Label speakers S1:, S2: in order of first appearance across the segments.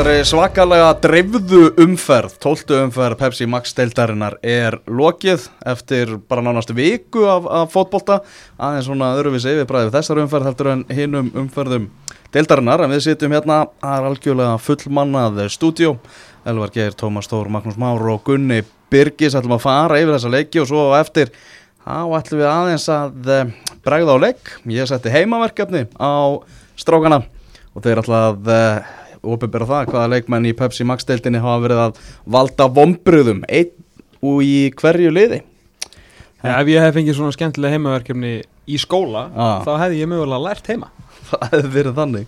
S1: Þessari svakalega dreifðu umferð, tóltu umferð Pepsi Max deildarinnar er lokið eftir bara nánast viku af, af fótbolta. Aðeins svona öðruvísi yfirbræði þessar umferð heldur en hinum umferðum deildarinnar. En við sitjum hérna, það er algjörlega fullmannað stúdjó Elvar Geir, Tómas Tór, Magnús Már og Gunni Birgis ætlum að fara yfir þessa leiki og svo eftir þá ætlum við aðeins að eh, bregða á leik ég setti heimaverkefni á strákana og þeir ætla að ofinbera það hvaða leikmenn í Pepsi Max deildinni hafa verið að valda vombriðum einn og í hverju liði?
S2: Ja, ef ég hef fengið svona skemmtilega heimaverkefni í skóla,
S1: Ah.
S2: þá hefði ég mögulega lært heima.
S1: það hefði verið þannig.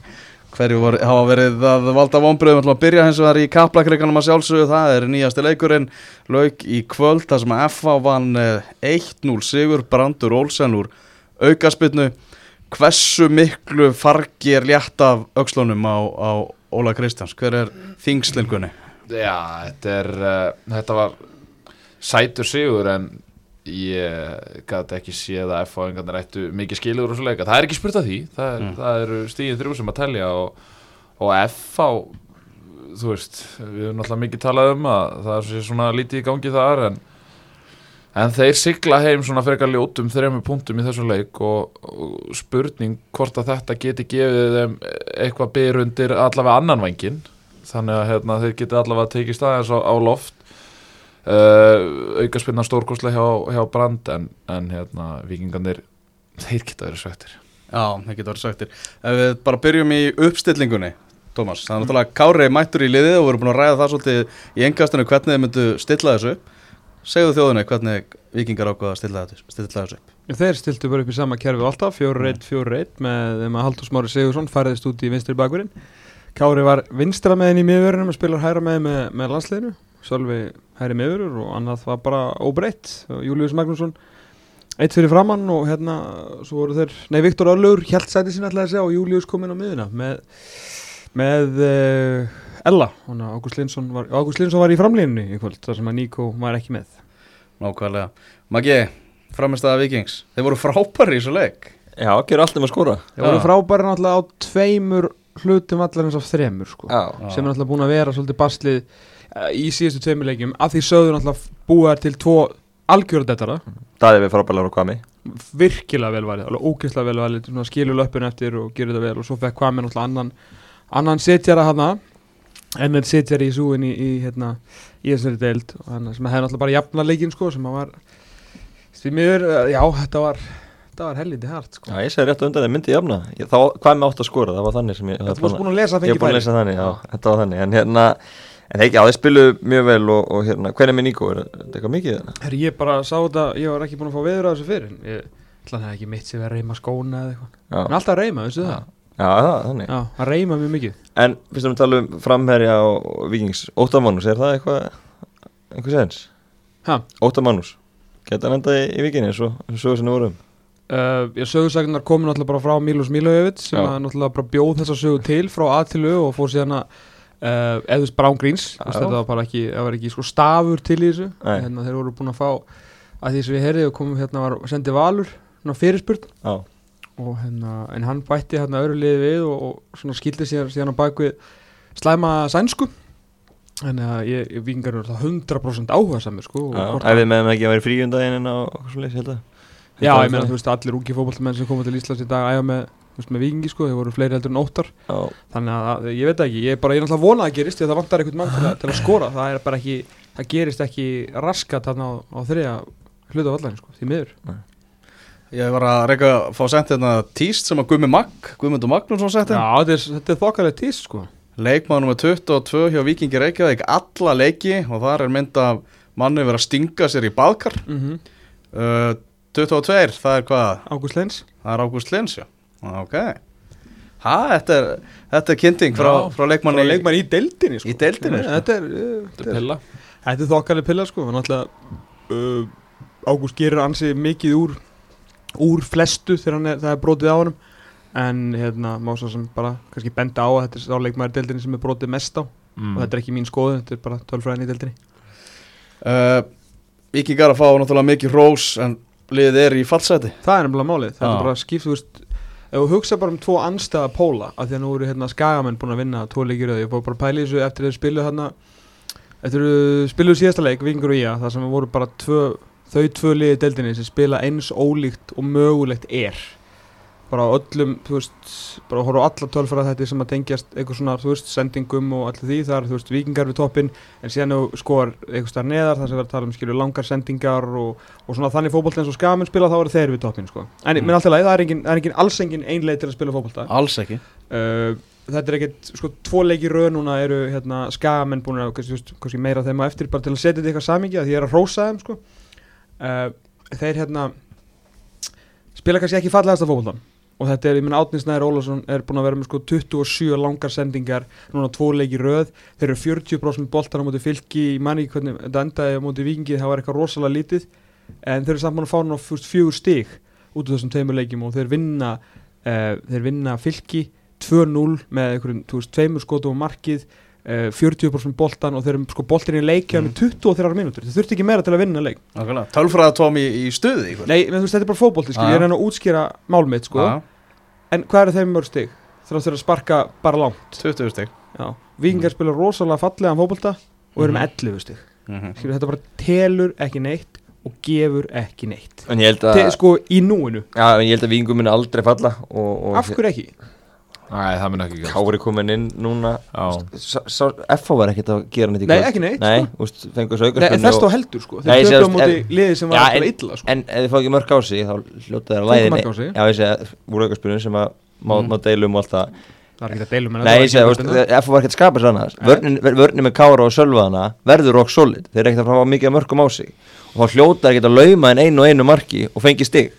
S1: Hverju var, hafa verið að valda vombriðum ætlum að byrja hins vegar í kaplakreikanum að sjálfsögðu. Það er nýjasti leikurinn. Lauk í kvöld þar sem FA vann eh, 1-0 sigur. Brandur Olsen úr aukaspinnu hversu miklu fargi er létt af aukslunum á, á Óla Kristjáns hver er þingslingunni?
S3: Já, þetta er uh, þetta var sætur sigur en ég gæti ekki séð að F-fáingarnir ættu mikið skilur og svo leika, það er ekki spurt af því það, er,
S1: Mm.
S3: það eru stíðin þrjú sem að telja og, og F-fá þú veist, við höfum náttúrulega mikið talað um að það er svona lítið í gangi þar en, en þeir sigla heim svona frekar ljótum þremur punktum í þessu leik og, og spurning hvort að þetta geti gefið þeim eitthvað byr undir allavega annan vangin þannig að hérna, þeir geti allavega tekið staðins á, á loft. Uh, aukaspinna stórkostlega hjá, hjá Brand en, en hérna, vikingarnir þeir geta verið svektir
S1: Já, það getur verið sagtir Ef við bara byrjum í uppstillingunni Tómas, það er náttúrulega Kári mættur í liðið og við erum búin að ræða það svolítið í engastunum hvernig þið myndu stilla þessu Segðu þjóðunni hvernig vikingar ákvaða að stilla þessu, upp
S2: Þeir stiltu bara upp í sama kerfi alltaf, 4-1, 4-1 með þeim að Haldur Smári Sigursson færðist út í vinstri bakverinn. Kári var vinstra meðin í miðverðinum og spilar hæra með með, með landsliðinu. Sölvi hæri miðverður og annað var bara óbreytt. Július Magnússon eitt fyrir framann og hérna svo voru þeir, nei Viktor Örlur held sæti sinna alltaf að segja og Július kom inn á miðuna með, með uh, Ella, Ágúst Linsson var, var í framlínunni í kvöld þar sem að Níko var ekki með.
S1: Nákvæmlega. Maggi, framistæða vikings Þeir voru frábæri í þessu leik.
S4: Já, gerur allt um að skora.
S2: Þeir voru frábæri náttúrulega á tveimur hlutum allarins af þremur sko.
S4: Já,
S2: sem er náttúrulega búin að vera svolítið baslið uh, í síðustu tveimur leikjum. Af því sögðu náttúrulega búið til tvo algjörðetara,
S4: Daði við frábælega á kvami
S2: virkilega vel valið alveg ógeðslega vel valið, svona skilur löppun eftir og gerir þetta vel og svo fekk hvað með hana ennett setjari í súin í, í hérna, í þessari deild og hann sem hefði náttúrulega bara jafna leikin sko sem að var því miður, uh, já þetta var þetta var helviti hart sko.
S4: Já, ég segi rétt á undan, ég myndi jafna. Ég, Þá kvami átt að skora, það var þannig sem ég
S2: Þetta varst búin að lesa að
S4: Ég er
S2: fengi
S4: búin að lesa þannig, já, þetta var þannig. En hérna, en þeir, já, þeir spilu mjög vel og, og hérna, hvernig með Níko, er þetta eitthvað mikið?
S2: Herri, ég bara sá þetta, ég var ekki búin að fá veður að þessu fyrir Ég það sem
S4: Já,
S2: alltaf það?
S4: já, það, þannig
S2: Já, hann reyma mjög mikið
S4: En fyrst um að tala um framherja og vikings Óttamannus, er það eitthvað einhver sens?
S2: Ha?
S4: Óttamannus, geta hann enda í, vikinni eins og eins og sögur sinni vorum
S2: uh, Ég sögursagnar komin náttúrulega bara frá Mílus Mílajöfits sem
S4: Já.
S2: náttúrulega bara bjóð þessa sögu til frá A til Ö og fór síðan að uh, Greens
S4: Já.
S2: þú veist, þetta var bara ekki, það var ekki sko stafur til í þessu hérna, þeir voru búin að fá að því sem við heyrði og komum hérna var sendið valur ná, fyrirspurn
S4: Já,
S2: og hérna, en hann bætti hérna öðru liði við og, og svona skildi síðan, síðan á bakvið slæma sænsku. Þannig að ég, ég vingar er alltaf 100% áhuga samir sko
S4: ef við meðum ekki að vera fríundaginn og okkur svo leys, held að
S2: Já, ég meina, þú veist, allir ungi fótballmenn sem koma til Íslands í dag æfa með, með vikingi, sko, þeir voru fleiri heldur en óttar.
S4: Já,
S2: þannig að, ég veit það ekki, ég er bara, ég er náttúrulega vonað að gerist það vantar einhvern mann til að, til að skora. Það er bara ekki, það gerist ekki raskat þarna á, á þriðja hluta vallarinn, sko, því miður
S1: Ég var að reyka að fá sent hérna tíst sem að Gummi Magg Guðmundur Magnússon sett
S2: Já, þetta er, þetta er þokkalegt tíst, sko.
S1: Leikmaður nummer 22 hjá Vikingi Reykjavík alla leiki og þar er mynd af manni verið að stinga sér í baðkar
S2: mm -hmm.
S1: uh, 22, það er hvað?
S2: Ágúst Lenz
S1: Það er Ágúst Lins, já. Ok. Ha, þetta er, þetta er kynning frá,
S2: Já,
S1: frá leikmanni
S2: Bara leikmann í deildinni, sko.
S1: Í deildinni, sko.
S2: Þetta er, uh,
S3: Þetta er pilla.
S2: Þetta er þokkaleg pilla sko. Hann alltaf, uh, Ágúst gerir ansi mikið úr úr flestu þegar hann er, það er brotið á honum. En hérna má svo sem bara kannski benda á að þetta er þá leikmaður deildinni sem er brotið mest á.
S3: Mm.
S2: og þetta er ekki mín skoðu, þetta er bara tölfræðin í deildinni.
S1: Uh, Vikingar að fá náttúrulega mikið rós en liðið er í fallseti
S2: það er nefnilega málið, það
S1: Já.
S2: er bara skipt þú veist, ef þú hugsa bara um tvo anstæða póla af því að nú eru hérna skagamenn búin að vinna tvo leikir ég fór bara að pæla í þessu eftir að þeir spiluð hérna eftir að þeir spiluð síðasta leik Vingur og Ía, þar sem voru bara tvö, þau tvö liði í deildinni sem spila eins ólíkt og mögulegt er. Bara öllum, þú veist bara horfa á alla tölfara þetta sem að tengjast eitthvað svona, þú veist, sendingum og allir því. Þar, þú veist, vikingar við toppin en síðan þú skoðar eitthvað starf neðar þar sem verður að tala um skilju langar sendingar og, og svona þannig fótbolta eins og skamenn spila þá eru þeir við toppin, sko. En
S1: Mm.
S2: alltaf leið, það er engin, það er engin alls engin einleið til að spila fótbolta.
S1: Alls ekki.
S2: Uh, þetta er ekkert, sko, tvo leiki röð núna eru hérna skamenn búin að þú veist, meira þeim á eftir bara til að setja þetta eitthvað samingi að því er að rósa þeim, sko uh, þeir hérna spila kannski ekki fallegasta fótboltan og þetta er, ég menn Átni Snæður Ólafsson er búin að vera með sko 27 langar sendingar núna tvo leiki í röð. Þeir eru 40% boltar á móti fylki í manni hvernig þetta endaði á móti vikingi það var eitthvað rosalega lítið. En þeir eru samt búin að fá núna fjögur stig út af þessum tveimur leikjum og þeir vinna uh, þeir vinna fylki 2-0 með einhverjum, þú veist, tveimur skotum á markið 40% boltan og þeir eru sko boltin í leikja með 23 mínútur. Þeir þurfti ekki meira til að vinna leik.
S1: Nákvæmlega. Tölfræða tóm í, í stuði ykkur
S2: Nei, menn, þú veist, þetta er bara fótbolti, skil,
S1: Já.
S2: ég er reyna að útskýra málmitt, sko.
S1: Já,
S2: En hvað eru þeim mörg stig? Þeir að sparka bara langt.
S1: 20 stig.
S2: Já, Víkingar spila rosalega fallega fótbolta og eru með 11 stig.
S1: Mhm.
S2: Skilur, þetta bara telur ekki neitt og gefur ekki neitt.
S4: En ég held
S2: Te,
S4: að
S2: Sko, í núinu,
S4: Já, en ég held að Víkingur muni aldrei falla og, og
S2: af hverju ekki?
S3: Nei, það mun ekki gera
S4: Kári komin inn núna. FH var ekkert að gera neitt í
S2: Nei,
S4: kvöld.
S2: ekki neitt,
S4: Nei,
S2: sko.
S4: úst, fengur þessu
S2: Nei, en
S4: aukarspunni
S2: þess
S4: og-
S2: þá heldur, sko.
S4: Nei,
S2: Þeir töfum á móti liði sem var að
S4: en-
S2: illa, sko.
S4: En ef þið fá ekki mörg á sig þá hljóta þeir að
S2: Fengu
S4: læðinni
S2: mörk á sig.
S4: Já, ég segi, úr aukarspunni sem að má,
S2: Mm.
S4: má deilum og allt það.
S2: Það er ekki að deilum
S4: Nei, ég úst, FH var ekkert að skapa sér annars
S2: Nei.
S4: Vörnin með Kára og Sölvaðana verður rock solid. Þeir eru ekkert að fá mikið mörgum á sig. Og þá hljóta þeir geta lauma en einu og einu marki og fengi stig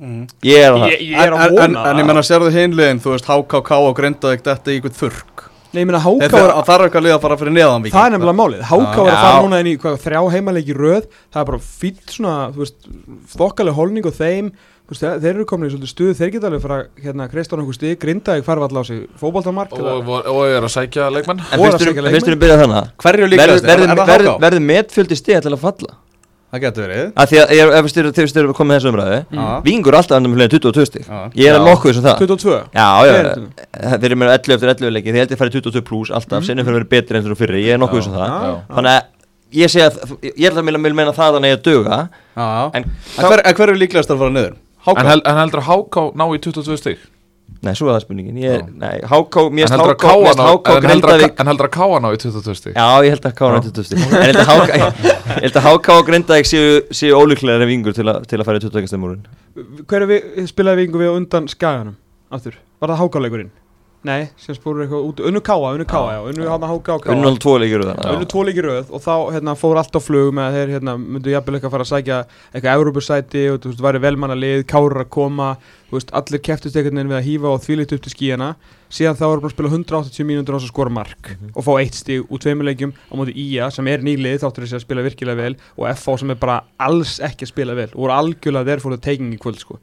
S1: Mhm.
S4: Ég er að það.
S2: Ég, ég er að
S1: En, en,
S2: vona
S1: en ég menna, sérðu hinliðin, þú veist, HKK og Grindavík þetta í ykkur þurrk?
S2: Nei, ég meina
S1: Þeir þarf
S2: er
S1: að þarf eitthvað lið að fara fyrir neðan Víking
S2: Það er nefnilega málið,
S1: Já.
S2: er að fara
S4: Já.
S2: núna inn í hvað, þrjá heimaleiki í röð. Það er bara fýtt svona, þú veist, þokkaleg holning og þeim. Þú veist, þeir, þeir eru komin í svolítið stuð, þeir geta alveg fara hérna, kreist á einhver stig, grindaði farfa allá á sig fótboltamark.
S3: Og, og, og ég er að sækja leikmenn.
S4: En
S2: Og að
S4: fyrstur
S2: sækja leikmenn.
S4: fyrstur byrja þannig
S1: Hverju er, er
S4: verður- verður-
S1: HK?
S4: verður metfjöldi stig til að falla
S1: Það getur verið
S4: að því að ég- ef við styrir til styrir komið með þessu umræðu
S1: Já.
S4: Vingur alltaf andan með hlutin 22 stig
S1: Já.
S4: Ég er að
S3: Já.
S4: nokkuð sem það
S2: 22
S4: Já, já,
S2: Hver er
S4: já, þeir eru með 11 eftir 11 leiki Þeir held ég farið 22 pluss alltaf
S2: Mm.
S4: Sinnum fyrir að vera betri enn þú fyrir Ég er nokkuð
S3: Já.
S4: sem það
S2: Já.
S4: Þannig að ég segi að Ég held að mér vil meina það að neða duga
S1: Já,
S4: En
S1: en hver, hverju líklegast að fara niður? HK?
S3: En, hel, en heldur að HK ná í 22 stig
S4: Nei, svo er það spurningin. Ég, nei, HK, mér finnst
S3: Káa ná-
S4: HK
S3: en heldur að-
S4: Grindavík
S3: heldur að Káa ná í 22 stig?
S4: Já, ég held að HK ná 22 stig. En ég held að HK og Grindavík séu, séu ólíklega en Vingur til, að- til að fara í 22 stemúrin
S2: Hver er við, spilaði vingu við undan skaganum? Aftur? Var það hákáleikurinn? Nei, sem spúrur eitthvað út Unnu káa, unnu káa, já, unnu hann háká og káa
S4: Unnal tvo leikir þannig
S2: Unnu tvo leiki í röð og þá hérna, fór allt á flug með að þeir hérna, myndu jafnvel eitthvað fara að sækja eitthvað Európusæti og þú veist, væri velmanna lið, kárar að koma þú veist, allir keftist einhvern veginn við að hýfa og þvílitt upp til skíjana síðan þá voru búin að spila 180 mínútur á þess að skora mark og fá eitt stig úr tveimur leikjum á móti IA sem er nýlið þáttur þessi að spila virkilega vel og FH sem er bara alls ekki að spila vel og voru algjörlega there for the taking í kvöld sko.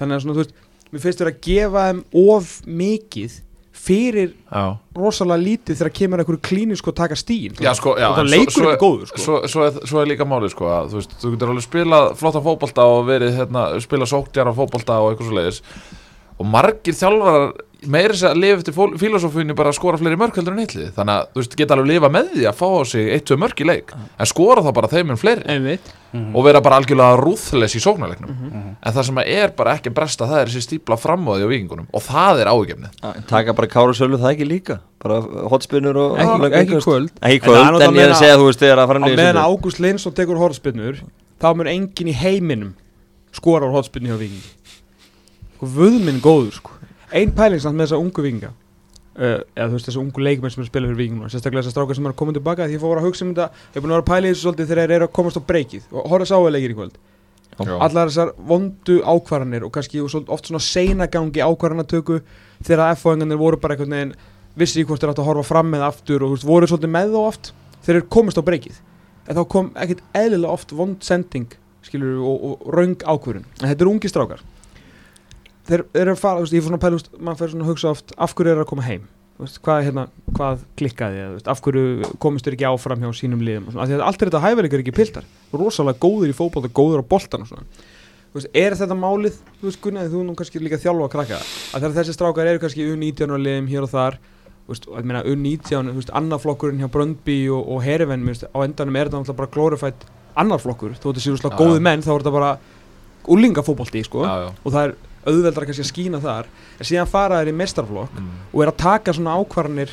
S2: þannig að svona, þú veist, mér finnst þér að gefa þeim of mikið fyrir
S3: Já,
S2: rosalega lítið þegar kemur einhverju klínisk og taka stíin
S3: já sko já,
S2: og það leikur
S3: svo,
S2: ekki góður sko.
S3: svo, svo, er, svo er líka málið sko að, þú, veist, þú getur alveg spilað flotta fótbolta og verið hérna, spila sóktjara fótbolta og eitthvað svo leiðis og margir þjálfarar meiri sér að lifa eftir filosófínu bara að skora fleiri mörk heldur en hitli þannig að þú veist, geta alveg lifa með því að fá á sig eitt, tvö mörk í leik en skora þá bara þeim en fleiri.
S2: Einmitt.
S3: Og vera bara algjörlega rúðles í sóknarleiknum.
S2: Mhm.
S3: en það sem er bara ekki að bresta það er þessi stípla framóði á vikingunum og það er ágefnið
S4: Taka bara Kára og Sölvu það ekki líka? Bara hotspinnur og
S2: ekki, ekki kvöld.
S4: Ekki
S2: En
S4: kvöld,
S2: náttúrulega
S4: en ég er að segja þú veist þegar að fara
S2: á
S4: niður
S2: meðan
S4: Sölvu.
S2: Ágúst Linsson tekur horfspinnur þá mun enginn í heiminum skora á horfspinnu hjá vikingi og vöðminn góður sko ein pæling samt með þessa ungu vikinga uh, eða þú veist þessu ungu leikmenn sem er að spila fyrir vikinguna sérstaklega þessar strákar sem er að koma tilbaka því ég fór að hugsa um þetta ég er búin að vera að pæla í þessu svolítið þegar þeir eru að komast á breykið og horfa sá að leikir í kvöld
S3: Já.
S2: allar þessar vondu ákvarðanir og kannski oft svona seinagangi ákvarðanatöku þegar F-fóðingarnir voru bara einhvern veginn vissi í hvort þeir átt að horfa fram með aftur og þú veist, voru svolítið með þá oft þeir eru komist á breykið en þá kom ekkert eðlilega oft vond sending skilur og, og raung ákvörðun en þetta eru ungi strákar þeir, eru að fara, þú veist, ég fór svona þú veist, maður fer svona að hugsa oft af hverju er að koma heim? Þú veist, hvað, hérna, hvað klikkaði eða, þú af hverju komist þeir ekki áfram hjá sínum liðum og svona, af því að allt er þetta hæfileikar ekki piltar. Rosalega góður í fótbolta, góður á boltan svona. Þú veist, er þetta málið, þú veist Gunnar, þú nú kannski líka þjálfa að krakka. Að þessi strákar eru kannski U19 og liðum hér og þar þú veist, og ég meina U19, þú veist, annarflokkurinn hjá Bröndby og, og veist, á endanum er þetta bara glorified annarflokkur, þú veist, þessi
S3: Já,
S2: góði
S3: já.
S2: menn, þá er þetta bara úlingafótbolti, sko,
S3: já, já.
S2: og það er auðveldra kannski að skína þar, en síðan fara þeir í mestarflokk
S3: Mm.
S2: og er að taka svona ákvarðanir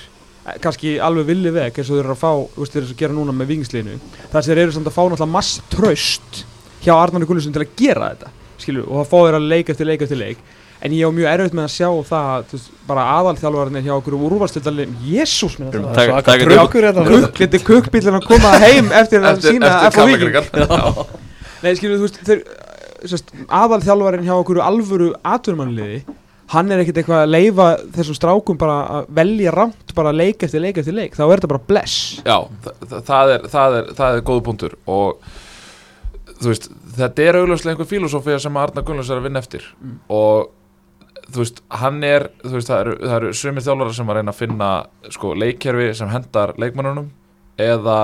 S2: eh, kannski alveg villi veg eins og þeir eru að fá, þú veist, þeir eru að gera núna með vingsliðinu þar sem þeir eru samt að fá náttúrulega mass tröst hjá Arnarni Gunnarsson til að gera þetta skilju, og það fá þeir að leik eftir leik eftir leik. En ég á mjög erfitt með að sjá það veist, bara aðalþjálfarnir hjá okkur úrvalstildarlegin, jésús minn
S4: Taka-
S2: þetta
S4: taka- taka-
S1: Trukkur hérna
S2: Kukk, liti kukkbílinn að koma heim eftir að sína
S3: eftir
S2: F.O. Víking
S3: kallakringar
S2: Nei, skilju, þú veist, þeir, aðalþjálfarinn hjá okkur alvöru atvinnumannliði hann er ekkert eitthvað að leifa þessum strákum bara að velja rámt bara leik eftir leik eftir leik, þá er þetta bara bless.
S3: Já, þa- þa- það er, það er, það er góða punktur. Og þú veist, þetta er augljóslega einhver filosófía sem Arna Gunnlaugs er að vinna eftir.
S2: Mm.
S3: og þú veist, hann er þú veist, það eru, það eru sumir þjálfarar sem að reyna að finna sko, leikkerfi sem hendar leikmannunum eða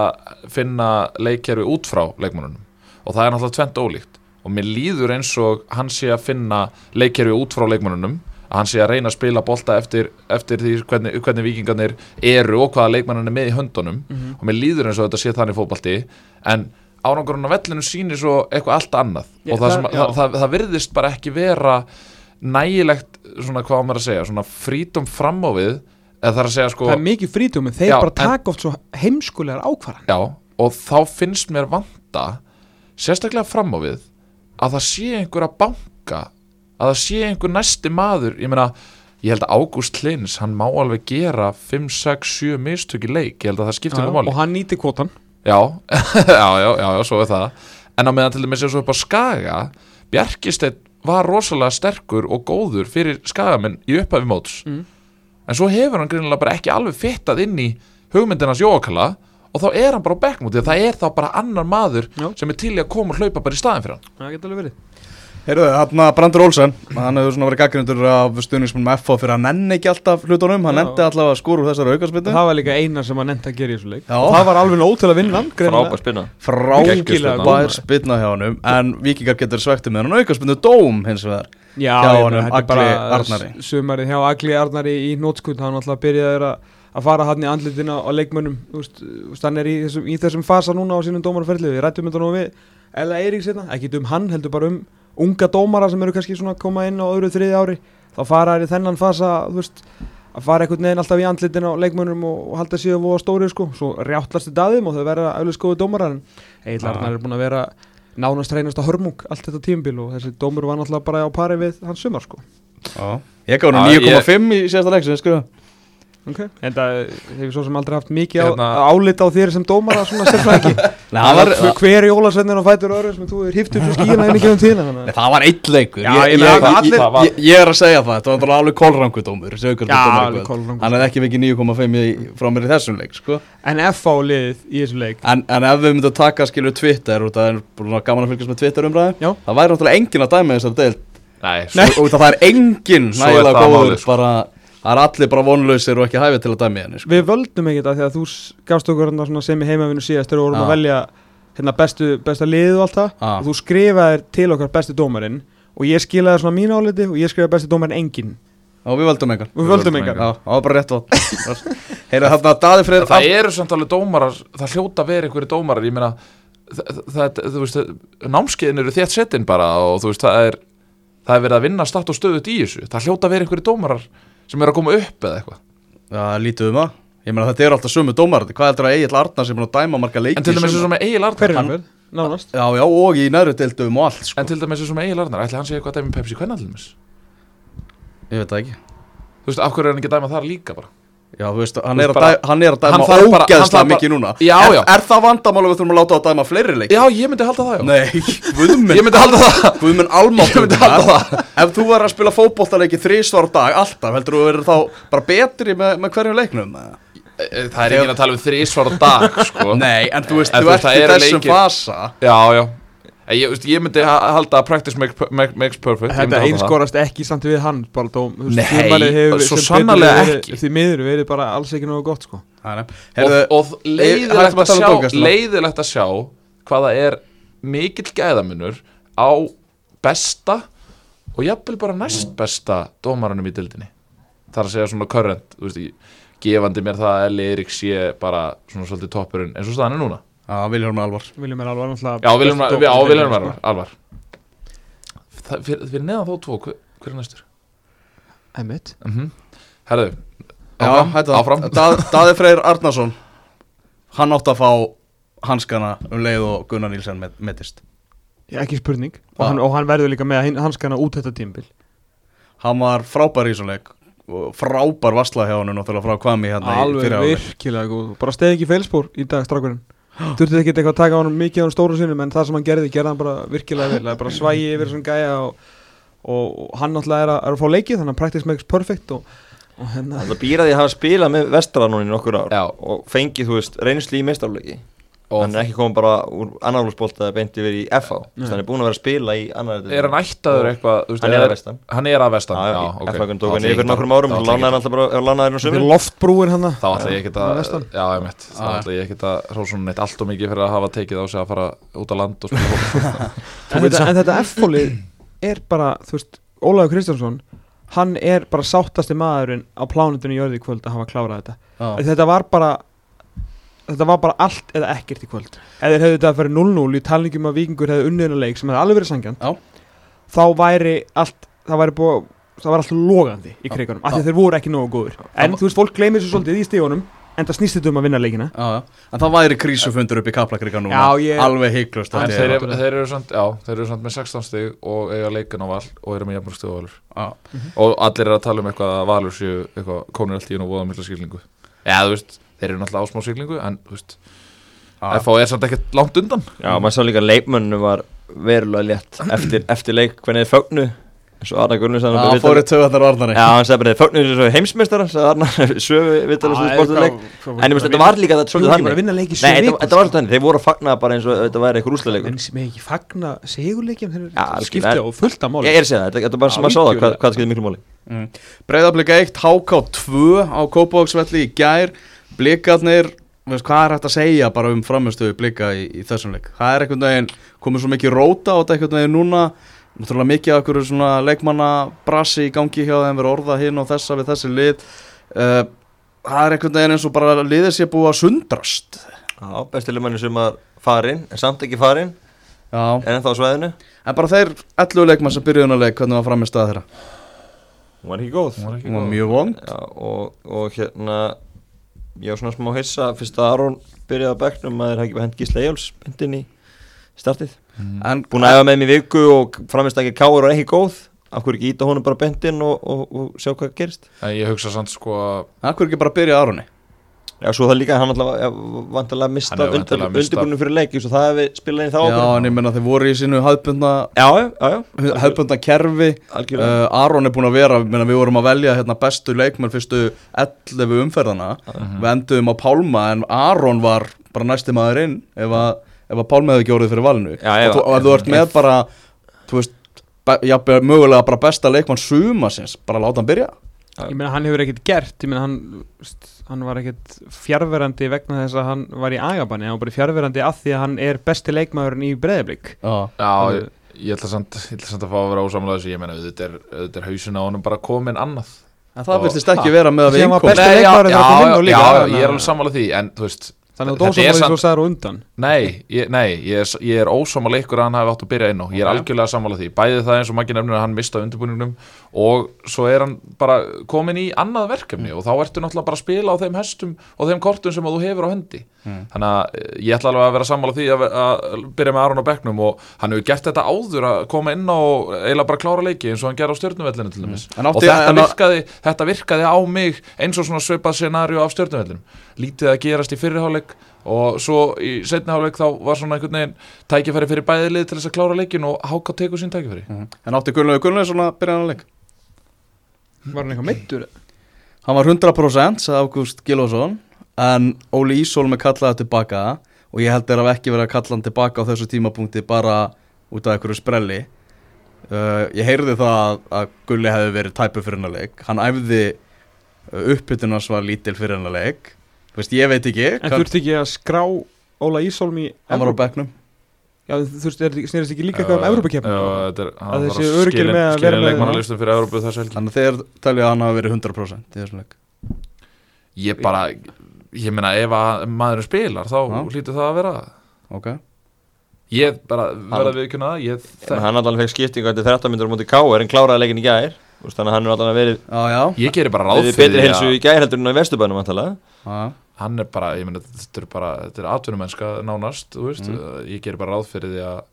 S3: finna leikkerfi út frá leikmannunum og það er náttúrulega tvent ólíkt og mér líður eins og hann sé að finna leikkerfi út frá leikmannunum að hann sé að reyna að spila bolta eftir, eftir því hvernig, hvernig vikingarnir eru og hvaða leikmannan er með í höndunum.
S2: Mhm.
S3: og mér líður eins og þetta sé þannig fótbalti en árangurinn á vellinu sýnir svo eitthvað allt annað.
S2: Já,
S3: og það,
S2: það-
S3: það, það, það virðist bara ekki vera nægilegt svona hvað maður að segja svona frítum fram á við það er sko
S2: er mikið frítum en þeir
S3: Já,
S2: bara taka oft svo heimskulegar ákvarðan
S3: já, og þá finnst mér vanta sérstaklega fram á við að það sé einhver að banka að það sé einhver næsti maður ég meina, ég held að Ágúst Lins hann má alveg gera 5, 6, 7 mistök í leik, ég held að það skiptir einhver máli.
S2: og hann nýti kvotan
S3: já, já, já, já, svo er það. En á meðan til dæmis eins og upp á Skaga Bjarkisteinn var rosalega sterkur og góður fyrir Skagamenn í upphafi móts.
S2: Mm.
S3: en svo hefur hann greinilega bara ekki alveg fittað inn í hugmyndinans Jóakala og þá er hann bara á bekknum því að það er þá bara annar maður
S2: Já.
S3: sem er til í að koma og hlaupa bara í staðin fyrir hann
S2: það getur alveg verið
S1: Heyrðu, hann að Brandur Olsen, hann hefur svona verið gaggrindur af stuðningsmennum FH fyrir að nenni ekki alltaf hlutunum, hann nendi allavega að skóra úr þessari aukarspindu.
S2: það var líka eina sem hann nefndi að gera í þessu leik
S1: Já.
S2: og það var alveg nóg til að vinna hann.
S4: Frábær
S2: góð.
S1: Frábær spilna hjá honum, en vikingar getur svekti með hann aukarspindu dóm hins vegar.
S2: Já,
S1: hjá
S2: er
S1: Agli
S2: bara
S1: Arnari.
S2: Sumarið hjá Agli Arnari í nótskund Hann alltaf byrjaði að, að fara hann í andlitina á leikmönnum Hann er í þessum, í þessum fasa núna á sínum dómarferðli Við rættum þetta nú við Ella Eiríks hérna Ekki um hann, heldur bara um unga dómara sem eru kannski svona að koma inn á öðru þriði ári Þá fara þær í þennan fasa veist, að fara einhvern veginn alltaf í andlitina á leikmönnum og, og halda síðan voða stóri sko. Svo rjáttlast þetta að þeim og þau verða auðvitað skoðu dómarar En Egil
S1: Já.
S2: Arnar er búin að vera nánast reynast að hörmung allt þetta tímabil og þessi dómur var náttúrulega bara á pari við hans sumar sko.
S1: Já. Ég gaf hann
S3: Já,
S1: 9,5 í síðasta leik sem ég skrifa.
S2: Okay. en það hefur svo sem aldrei haft mikið
S3: Hérna-
S2: á, álita á þér sem dómara svona sérfræðingi
S1: Nei, það var,
S2: Hver- jólasveitin og fætur öðru sem þú er hýft upp í skína inn í gefum tíðina þannig að-
S1: það var eitt leikur.
S2: Já,
S1: ég,
S2: ég allir-
S3: var-
S1: ég, ég er að segja það, þetta var alveg
S2: alveg kolrangur.
S1: Hann hefði ekki vikið 9,5 í- frá mér í þessum leik, sko.
S2: en FA liðið í þessum leik
S1: En, en ef við myndum að taka skilur Twitter og það er búin að gaman að fylgjast með Twitter umræðum
S2: Já.
S1: það væri náttúrulega engin að dæma þessar deild
S3: Nei,
S2: Nei.
S3: svo,
S1: og það er engin
S3: er
S1: nægilega góður
S3: sko.
S1: bara, það er allir bara vonlausir og ekki hæfið til að dæma í henni sko.
S2: við völdum ekkert að því að þú gafst okkur svona sem í heimavinu síðast þegar við vorum að velja hérna bestu, besta liðið og allt það. Og þú skrifaðir til okkar besti dómarinn og ég skilaði svona mín áliti og ég skrifaði besti dómarinn engin
S1: og við völdum engan.
S2: Við völdum engan.
S1: Já, það var bara rétt vald Heyrðu þarna Daði Freyr
S3: það eru samt alveg dómarar það hljóta vera einhverju dómarar ég meina, það, það, þú veist námskeiðin eru þétt settin bara og þú veist, það er það er verið að vinna start og stöðut í þessu. Það hljóta vera einhverju dómarar sem eru að koma upp eða eitthvað.
S1: Já, lítið um það. Ég meina þetta eru alltaf sömu dómar Hvað heldur að Egil Arnar sem er að dæma marga leiki
S3: en til dæmis eins og með Egil
S2: er
S3: Arnar
S2: umferð? nánast.
S1: Já, já, og í næru deildum og allt sko.
S3: en til dæmis eins og með Egil Arnar ætli hann sé eitthvað að dæma um Pepsi hvernig til dæmis?
S1: Ég veit það ekki.
S3: Þú veist, af hverju er hann ekki að dæma þar líka bara
S1: Já, þú veist, hann
S3: Þú
S1: er
S3: veist
S1: að,
S3: bara-
S1: hann er að dæma
S3: hann þarf bara- hann
S1: ógeðslega mikið núna.
S3: Já,
S1: er,
S3: já.
S1: er það vandamál að við þurfum að láta að dæma fleiri leiki?
S3: já, ég myndi halda það já.
S1: Nei, guðminn
S3: ég myndi halda það.
S1: Guðminn
S3: Ég myndi halda
S1: almáttur Ef þú var að spila fótboltaleiki þrísvar dag alltaf, heldur þú verður þá bara betri með, með hverjum leiknum?
S3: Eh, það er enginn að tala um þrísvar dag sko.
S1: Nei, en þú veist,
S3: En
S1: þú ert
S3: það
S1: í þessum fasa.
S3: Já, já ég, ég myndi ha- halda að practice make, make, makes perfect
S2: Þetta
S3: það.
S2: einskorast ekki samt við hann bara dóm, þú veist,
S3: Nei,
S2: hefur
S3: svo
S2: verið-
S3: ekki.
S2: Því miður verið bara alls ekki nógu gott sko
S1: Nei, nei.
S3: og,
S1: Heyrðu,
S3: og leiðilegt
S1: að
S3: að,
S1: um
S3: sjá,
S1: dómgæsluna.
S3: leiðilegt að sjá hvaða er mikill gæðamunur á besta og jafnvel bara næst besta dómaranum í dildinni þar að segja svona current þú veist, gefandi mér það að Eli Eirík sé bara svona svolítið toppurinn eins og staðan er núna
S1: Já, Viljum Alvar.
S2: Viljum er alvar
S3: Já,
S2: deildinni,
S3: Alvar, alvar. Það, fyrir, neðan þó tvo, hver, hver er næstur?
S2: sko. Einmitt
S3: Mm Herðu,
S1: Já,
S3: áfram,
S1: Daði Freyr Arnason Hann átti að fá hanskana um leið og Gunnar Nílsen met, metist.
S2: Já, ekki spurning. Og hann, og hann verður líka með hanskana út þetta tímbil
S1: Hann var frábær í svo leik og frábær vassla hjá hann náttúrulega frá Kvami hérna í
S2: Alveg virkilega góð Bara steði ekki feilspór í dag strákurinn Þurfti ekki eitthvað að taka á hann mikið á hann stóru sinum en það sem hann gerði, gerði hann bara virkilega vel. Er bara svægi yfir svona gæja og, og, hann náttúrulega er að, er að fá leikið þannig að practice makes perfect og, og hérna.
S4: Það býra því að hafa spilað með vestra núna í nokkur ár
S3: Já.
S4: og fengið, þú veist, reynsli í meistarleiki
S3: Og
S4: Hann er ekki komið bara úr annarflóksbólta eða beint yfir í FH hann er búin að vera að spila í annar
S3: er hann ættaður eitthvað þú veist,
S4: Hann er að vestan.
S3: Hann er að vestan,
S4: Já,
S3: já,
S4: já,
S3: ok.
S4: FH tók
S3: ég
S4: yfir nokkrum árum og lánaði hann alltaf bara, lánaði hann
S2: er
S4: sömur
S2: loftbrúin hann
S3: þá ætla ég ekki
S2: Á
S3: að
S2: vestan.
S3: já, ég mitt, þá ætla ég ekki að hrósunum neitt allt og mikið fyrir að hafa tekið á sig að fara út á land og spila
S2: en þetta, F-fólið er bara, þú veist, Ólaður Kristjánsson hann er bara sáttasti maðurinn á plánundinu í örði í kvöld að hafa klárað þetta.
S1: Já.
S2: þetta var bara þetta var bara allt eða ekkert í kvöld. Ef þeir hefðu þetta að fyrir 0-0 í talningum að vikingur hefðu unnið leik sem hefði alveg verið sangjan
S1: Já.
S2: þá væri allt það væri búið það var allt logandi í krigunum af því þeir voru ekki nógu góður en þú veist, fólk gleymir svo svolítið í stígunum en það snýst þetta um að vinna leikina.
S1: Já, já. En það væri krísufundur upp í Kaplakrika núna.
S2: Já, ég-
S1: Alveg heiklust
S3: en þeir, eru- þeir eru samt, já, þeir eru samt með 16 stig og eiga leikin á val og eru með jafnmörg stig á valur
S1: Já.
S3: og allir eru að tala um eitthvað að valur séu eitthvað konur allt í einu og voða mikla skilningu. Já, þú veist, þeir eru náttúrulega ásmá skilningu en, þú veist. FH er samt ekkert langt undan.
S4: Já, maður sá líka leikmönnum var verulega létt eftir, eftir leik hvernig þið fögnu eins og Arna Gunnus
S1: Já, það fóru töðar varnari
S4: Já, hann sagði bara þið fögnu eins og heimsmeistara sagði Arna sögu vitala sem sportuð leik. En ég veist, þetta var líka þetta
S2: Þú
S4: svolítið
S2: ekki bara
S4: þannig
S2: að vinna leik í
S4: Nei, þetta, var svolítið þannig, þeir voru að fagna bara eins og þetta væri eitthvað rúsleikur
S2: en sem ekki fagna segurleikjum þeir
S4: Já,
S2: eru
S4: algjörlega.
S2: skipti á fullt af máli.
S4: Ég er að segja það, þetta þetta er bara sem að sá það hvað, skiptir miklu máli.
S1: Mm. Breiðablika 1, HK 2 á Kópavóksvelli í gær Blikarnir, veist, hvað er hægt að segja bara um framistöðu blika í, í þessum leik? Það er einhvern veginn, komið svo mikið róta og þetta einhvern veginn núna. Náttúrulega mikið af einhverju svona leikmanna brasi í gangi hjá þeim verið orða hinn og þessa við þessi lið. Uh, Það er einhvern veginn eins og bara liðið sé búið að sundrast.
S4: Já, besti leikmanni sem að farin, en samt ekki farin
S1: Já,
S4: en ennþá á svæðinu.
S1: En bara þeir 11 leikmann sem byrjuðun að leik, hvernig var framist að þeirra?
S4: Hún var ekki góð.
S3: Hún var ekki
S1: Hún var
S3: góð.
S1: mjög vond.
S4: Já, og, og hérna ég var svona smá hissa fyrst að Aron byrjaði á bekknum að þeir hafi ekki hend Gísla Eyjóls bindin í startið.
S1: En
S4: búin að æfa með mér í viku og framist ekki káur og ekki góð. Af hverju ekki íta honum bara bendin og, og, og sjá hvað gerist?
S3: En ég hugsa samt sko að
S1: Akkur ekki bara byrja Aroni
S4: Já, svo það líka, hann vantilega mista undirbúinu fyrir leiki svo það hefði spilað inn þá
S1: Já, en ég menna þeir voru í sínu
S4: já,
S1: hefbundna kerfi. Uh, Aron er búin að vera, menna, við vorum að velja hérna, bestu leikmenn fyrstu 11 umferðana við enduðum á Pálma en Aron var bara næsti maður inn ef að, ef að Pálma hefði orðið fyrir valinu.
S4: Já,
S1: og, og ef þú ert með bara þú veist, jafnvel, mögulega bara besta leikmann sumasins, bara láta hann byrja
S2: Ég meina hann hefur ekkert gert Ég meina hann, hann var ekkert fjárverandi vegna þess að hann var í agabanni Hann var bara fjárverandi af því að hann er besti leikmaðurinn í breyðablík
S1: Já,
S3: já, ég, ég ætla samt ég ætla samt að fá að vera ósamlega þessu ég meina, þetta er, er hausin á honum bara komin annað.
S1: En það
S3: Og-
S1: virtist ekki vera með að við
S3: Nei, já,
S2: leikmaðurinn
S3: já, já, já,
S2: þannig
S3: ég er
S2: að-
S3: alveg sammála því en þú veist,
S2: Þannig að
S3: Þetta er
S2: dósamálið
S3: samt-
S2: svo sagður á undan.
S3: Nei, ég, nei, ég er, ég er ósámála ykkur að hann hafi átt að byrja inn á Ég er algjörlega sammála því. Bæði það eins og maður nefnir að hann mista undirbúningnum Og svo er hann bara komin í annað verkefni Og þá ertu náttúrulega bara að spila á þeim hestum Og þeim kortum sem þú hefur á hendi.
S1: Mm.
S3: Þannig að eh, ég ætla alveg að vera sammála því að, að byrja með Aron á bekknum Og hann hefur gert þetta áður að koma inn á Eiginlega bara klára leiki eins og hann gerði á stjörnuvellinu til dæmis.
S1: En
S3: Og þetta virkaði, þetta virkaði á mig eins og svona svipað scenaríu af stjörnuvellinum Lítið að gerast í fyrriháleik og svo í setniháleik þá var svona einhvern veginn tækifæri fyrir bæði lið til þess að klára leikin og háka tekur sín tækifæri.
S1: En átti Gunnlaugur Gunnlaugur að byrja hann að leik
S2: Var hann eitthvað meittur?
S1: Hann var 100% sagði Ágúst Gilvason en Óli Ísólmi kallaði tilbaka og ég held þeir hafa ekki verið að kalla hann tilbaka á þessu tímapunkti bara út af einhverju sprelli uh, Ég heyrði það að, Gulli hefði verið tæpu fyrir hennar leik hann æfði uh, uppbytunars var lítil fyrir hennar leik Þú veist, ég veit ekki
S2: En þurfti ekki að skrá Óla Ísólm í
S1: hann var á
S2: Evrópu? Já, þú veist, er- snerist ekki líka eitthvað um Evrópakefni?
S3: Já, þetta er
S2: Að öruggir
S3: skilin-
S2: með að vera
S3: leikmannalistum fyrir Evrópu þessu helgi.
S1: Þannig að þeir telja að hann hafa verið 100% í þessum leik.
S3: Ég bara, ég meina ef að maðurinn spilar þá
S1: Já.
S3: hlýtur það að vera.
S1: Ok.
S3: Ég bara verða við ekki það Ég
S4: En hann allan fekk skiptingu eftir 13 myndur á móti K.R. en kláraði leikin í gær. Þú veist, Þannig að hann er allan verið,
S1: Já, já,
S3: Ég gerir bara ráð fyrir hann er bara, ég meina, þetta er bara þetta er atvinnumennska nánast, þú veist
S1: Mm.
S3: ég gerir bara ráð fyrir því að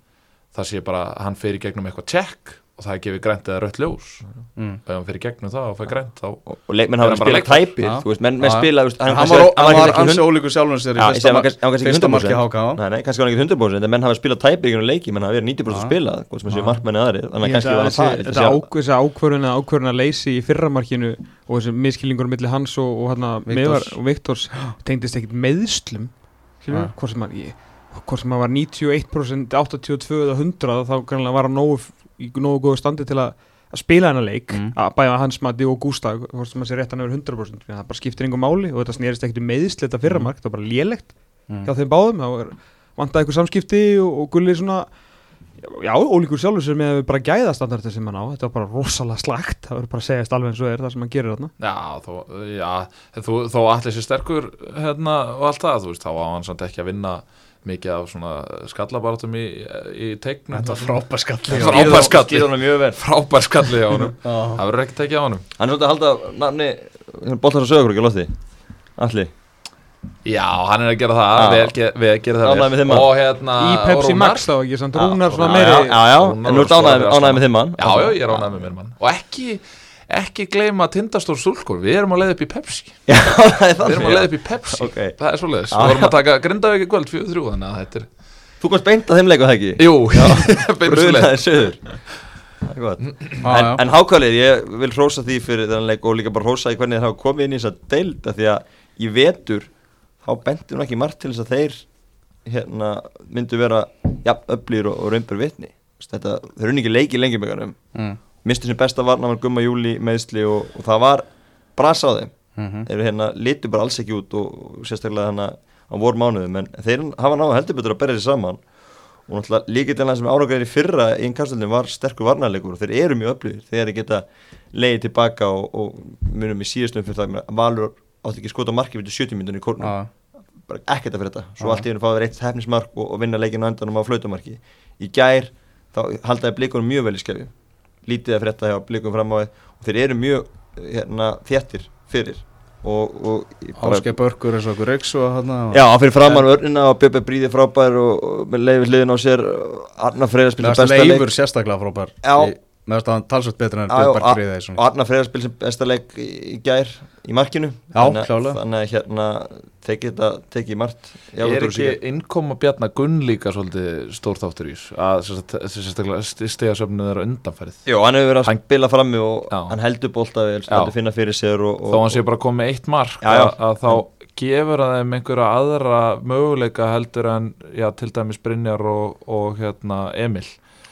S3: það sé bara, hann fer í gegnum eitthvað check og það er gefið grænt eða rött ljós.
S1: Mm.
S3: ef hann fer í gegnum það og fær grænt þá
S4: Og, og leikmenn hafa
S3: hann
S4: spilað tæpir, þú veist, menn, menn spila,
S1: hann var, hann ansi ólíkur sjálfum sér í fyrsta,
S4: segi, hann
S1: ma-
S4: kannski- hann kannski ekki
S1: fyrsta
S4: 100%.
S1: marki HK
S4: Nei, nei, kannski var hann ekki 100% en menn hafa spilað tæpir í einhvern leiki, menn hafa verið 90%
S1: Já.
S4: spilað, hvort sem séu markmenni aðri þannig að kannski var
S2: að
S4: hann það
S2: þessi- ákvörðun að ákvörðun að leysi í fyrramarkinu og þessi miskilningur milli hans og, og, hana,
S1: Viktors.
S2: Og tengdist ekkit meðslum hvort sem að var 91%, 82 eða 100 þá kannski var hann nógu, í nógu góðu standi til að að spila hennar leik
S1: Mm.
S2: að bæja hans mati og Gústa hvort sem að sé rétt hann yfir 100% það bara skiptir engum máli og þetta snerist ekkit um meðsl þetta fyrramark, það var bara lélegt
S1: Mm.
S2: hjá þeim báðum, þá vantaði eitthvað samskipti og, og gulli svona já, ólíkur sjálfur sem með bara gæðastandardi sem hann á, þetta var bara rosalega slagt það verður bara að segjast alveg eins og er það sem hann gerir þarna
S3: já, þó, já, þú, þó allir sér sterkur hérna og allt það, þú veist, þá á hann samt ekki að vinna mikið af svona skallabaratum í, í tegnum
S1: Þetta var frábær skalli.
S3: Frábær skalli.
S4: skýrði honum mjög vel.
S3: Frábær skalli á honum.
S1: Já.
S3: það verður ekki tekið á honum.
S4: Hann er svolítið að halda nafni boltar að sögur ekki á lofti? Allir
S3: já, hann er að gera það,
S4: Já.
S3: við, ge- við gerum það
S4: Ánægður með
S3: og hérna
S2: í
S3: og
S2: Pepsi. Max þá ekki, samt Rúnar svona meiri
S4: já, já, en nú ánægð
S3: svo
S4: ánægð með þeim mann?
S3: Já, já, ég er ánægð með mér mann. Og ekki, ekki gleyma tindastór stúlkur Við erum að leiða upp í Pepsi.
S4: Já, það er
S3: Við erum að leiða upp í Pepsi.
S4: Ok.
S3: Það er svo leiðis
S4: Já,
S3: Við vorum að taka grindavík í kvöld 4-3 Þannig að þetta er
S4: þú komst beint að þeim leiku það ekki?
S3: Jú, beinu svo leið
S4: brunaði söður Það er.
S1: Já,
S4: en, en hákvælið, ég vil hrósa því fyrir þennan leik og líka bara hrósa því hvernig hafa komið inn í þessa deild af því að í vetur þá bentur nú ekki margt til þess að þeir hérna, myndu vera jafn öflýr og, og raunbur vitni. Þetta, þeir eru ekki leiki lengi
S1: Mm.
S4: Mistu sem besta varna var Gumma Júli meðsli og, og það var bras á þeim.
S1: Mhm.
S4: þeir hérna litu bara alls ekki út og, og sérstaklega hérna á vor mánuðum en þeir hafa náðu heldur betur að berja sér saman. Og náttúrulega líka til það sem árangarinn í fyrra í innkastöldin var sterkur varnarleikur og þeir eru mjög öflugir þegar þeir geta leiðið tilbaka og, og munum í síðustum fyrir það að Valur átti ekki skota marki fyrir 70 myndunni í kórnum.
S1: Já,
S4: bara ekkert fyrir þetta svo
S1: Já.
S4: allt í hennu fáður eitt hefnismark og, og vinna leikinu á endanum á flautamarki í gær þá haldaði blikunum mjög vel í skefju lítið að frétta hjá blikum fram á við. Og þeir eru mjög hérna, þéttir fyrir. Og, og
S1: Áskei Börkur eins og okkur og hann
S4: Já, hann fyrir framann örnina og Bjöbbi Bríði frábær og, og með leiði hliðin á sér Arna Freyra spil sem
S1: Leifur
S4: besta leik.
S1: Sérstaklega frábær
S4: Já.
S1: Í- Mér finnst að hann talsvöld betur en Björn
S4: a-
S1: Friðið
S4: og Arna Freyra spil sem besta leik í, gær í markinu.
S1: Já,
S4: þannig, að- að hérna tekið þetta tekið margt Já,
S3: Er ekki innkoma Bjarna Gunn líka svolítið stór þáttur í að sérstaklega stegasöfnið þeirra undanfærið
S4: Jú, hann hefur verið að
S3: Hann-
S4: spila frammi og
S3: Já.
S4: hann heldur bólta vel,
S3: Já.
S4: heldur finna fyrir sér og, og,
S3: þó hann sé bara komið eitt mark
S4: Já, já.
S3: Að, að þá gefur að þeim einhverja aðra möguleika heldur en já, til dæmis Brynjar og, og hérna, Emil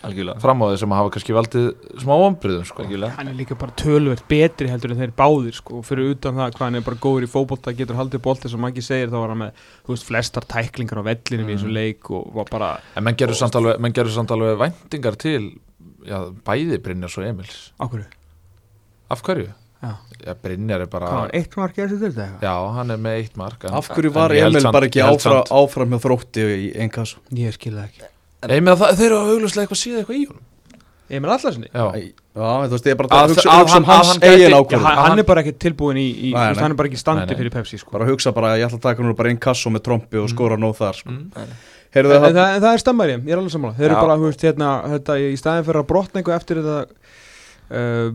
S4: algjörlega,
S3: fram á því sem hafa kannski valdið smá ombriðum sko.
S4: algjörlega.
S2: hann er líka bara tölvert betri heldur en þeir báðir sko, fyrir utan það hvað hann er bara góður í fótbolta getur haldið bolti sem Maggi segir þá var hann með veist, flestar tæklingar á vellinum í þessu leik og var bara
S3: en menn gerur samt alveg, menn gerur samt alveg væntingar til já, bæði Brynjars og Emils
S2: ákveðu
S3: af hverju?
S2: Já.
S3: Já, Brynjar er bara
S2: hvað var eitt mark eða þetta eitthvað
S3: já, hann er með eitt mark en,
S1: Af hverju var Emil bara ekki áfram, áfram hjá þrótti í einn kassu?
S2: ég skilði það ekki
S3: Nei, með það, þeir eru að auglustlega eitthvað síða eitthvað í honum.
S2: Emil Allarssoni
S3: Já,
S1: Já, þú veist, ég er bara
S3: Að-
S1: að hugsa,
S3: að
S1: hugsa um
S3: hann-
S1: hans
S3: hann
S1: eigin ákvörðum
S2: hann,
S3: hann-
S2: hann er bara ekki tilbúin í, í
S1: Nei, nei.
S2: hann er bara ekki standi
S3: Nei, nei.
S2: fyrir Pepsi sko.
S1: Bara að hugsa bara, ég ætla að taka nú bara einn kassu með trompi og skora nóg þar sko.
S3: mm.
S1: Heyrðu
S2: en,
S1: það,
S2: en, það, en það er stemmari, ég er alveg sammála. Þeir eru bara, þú veist, hérna, þetta, í staðin fyrir að brotna eitthvað eftir þetta uh,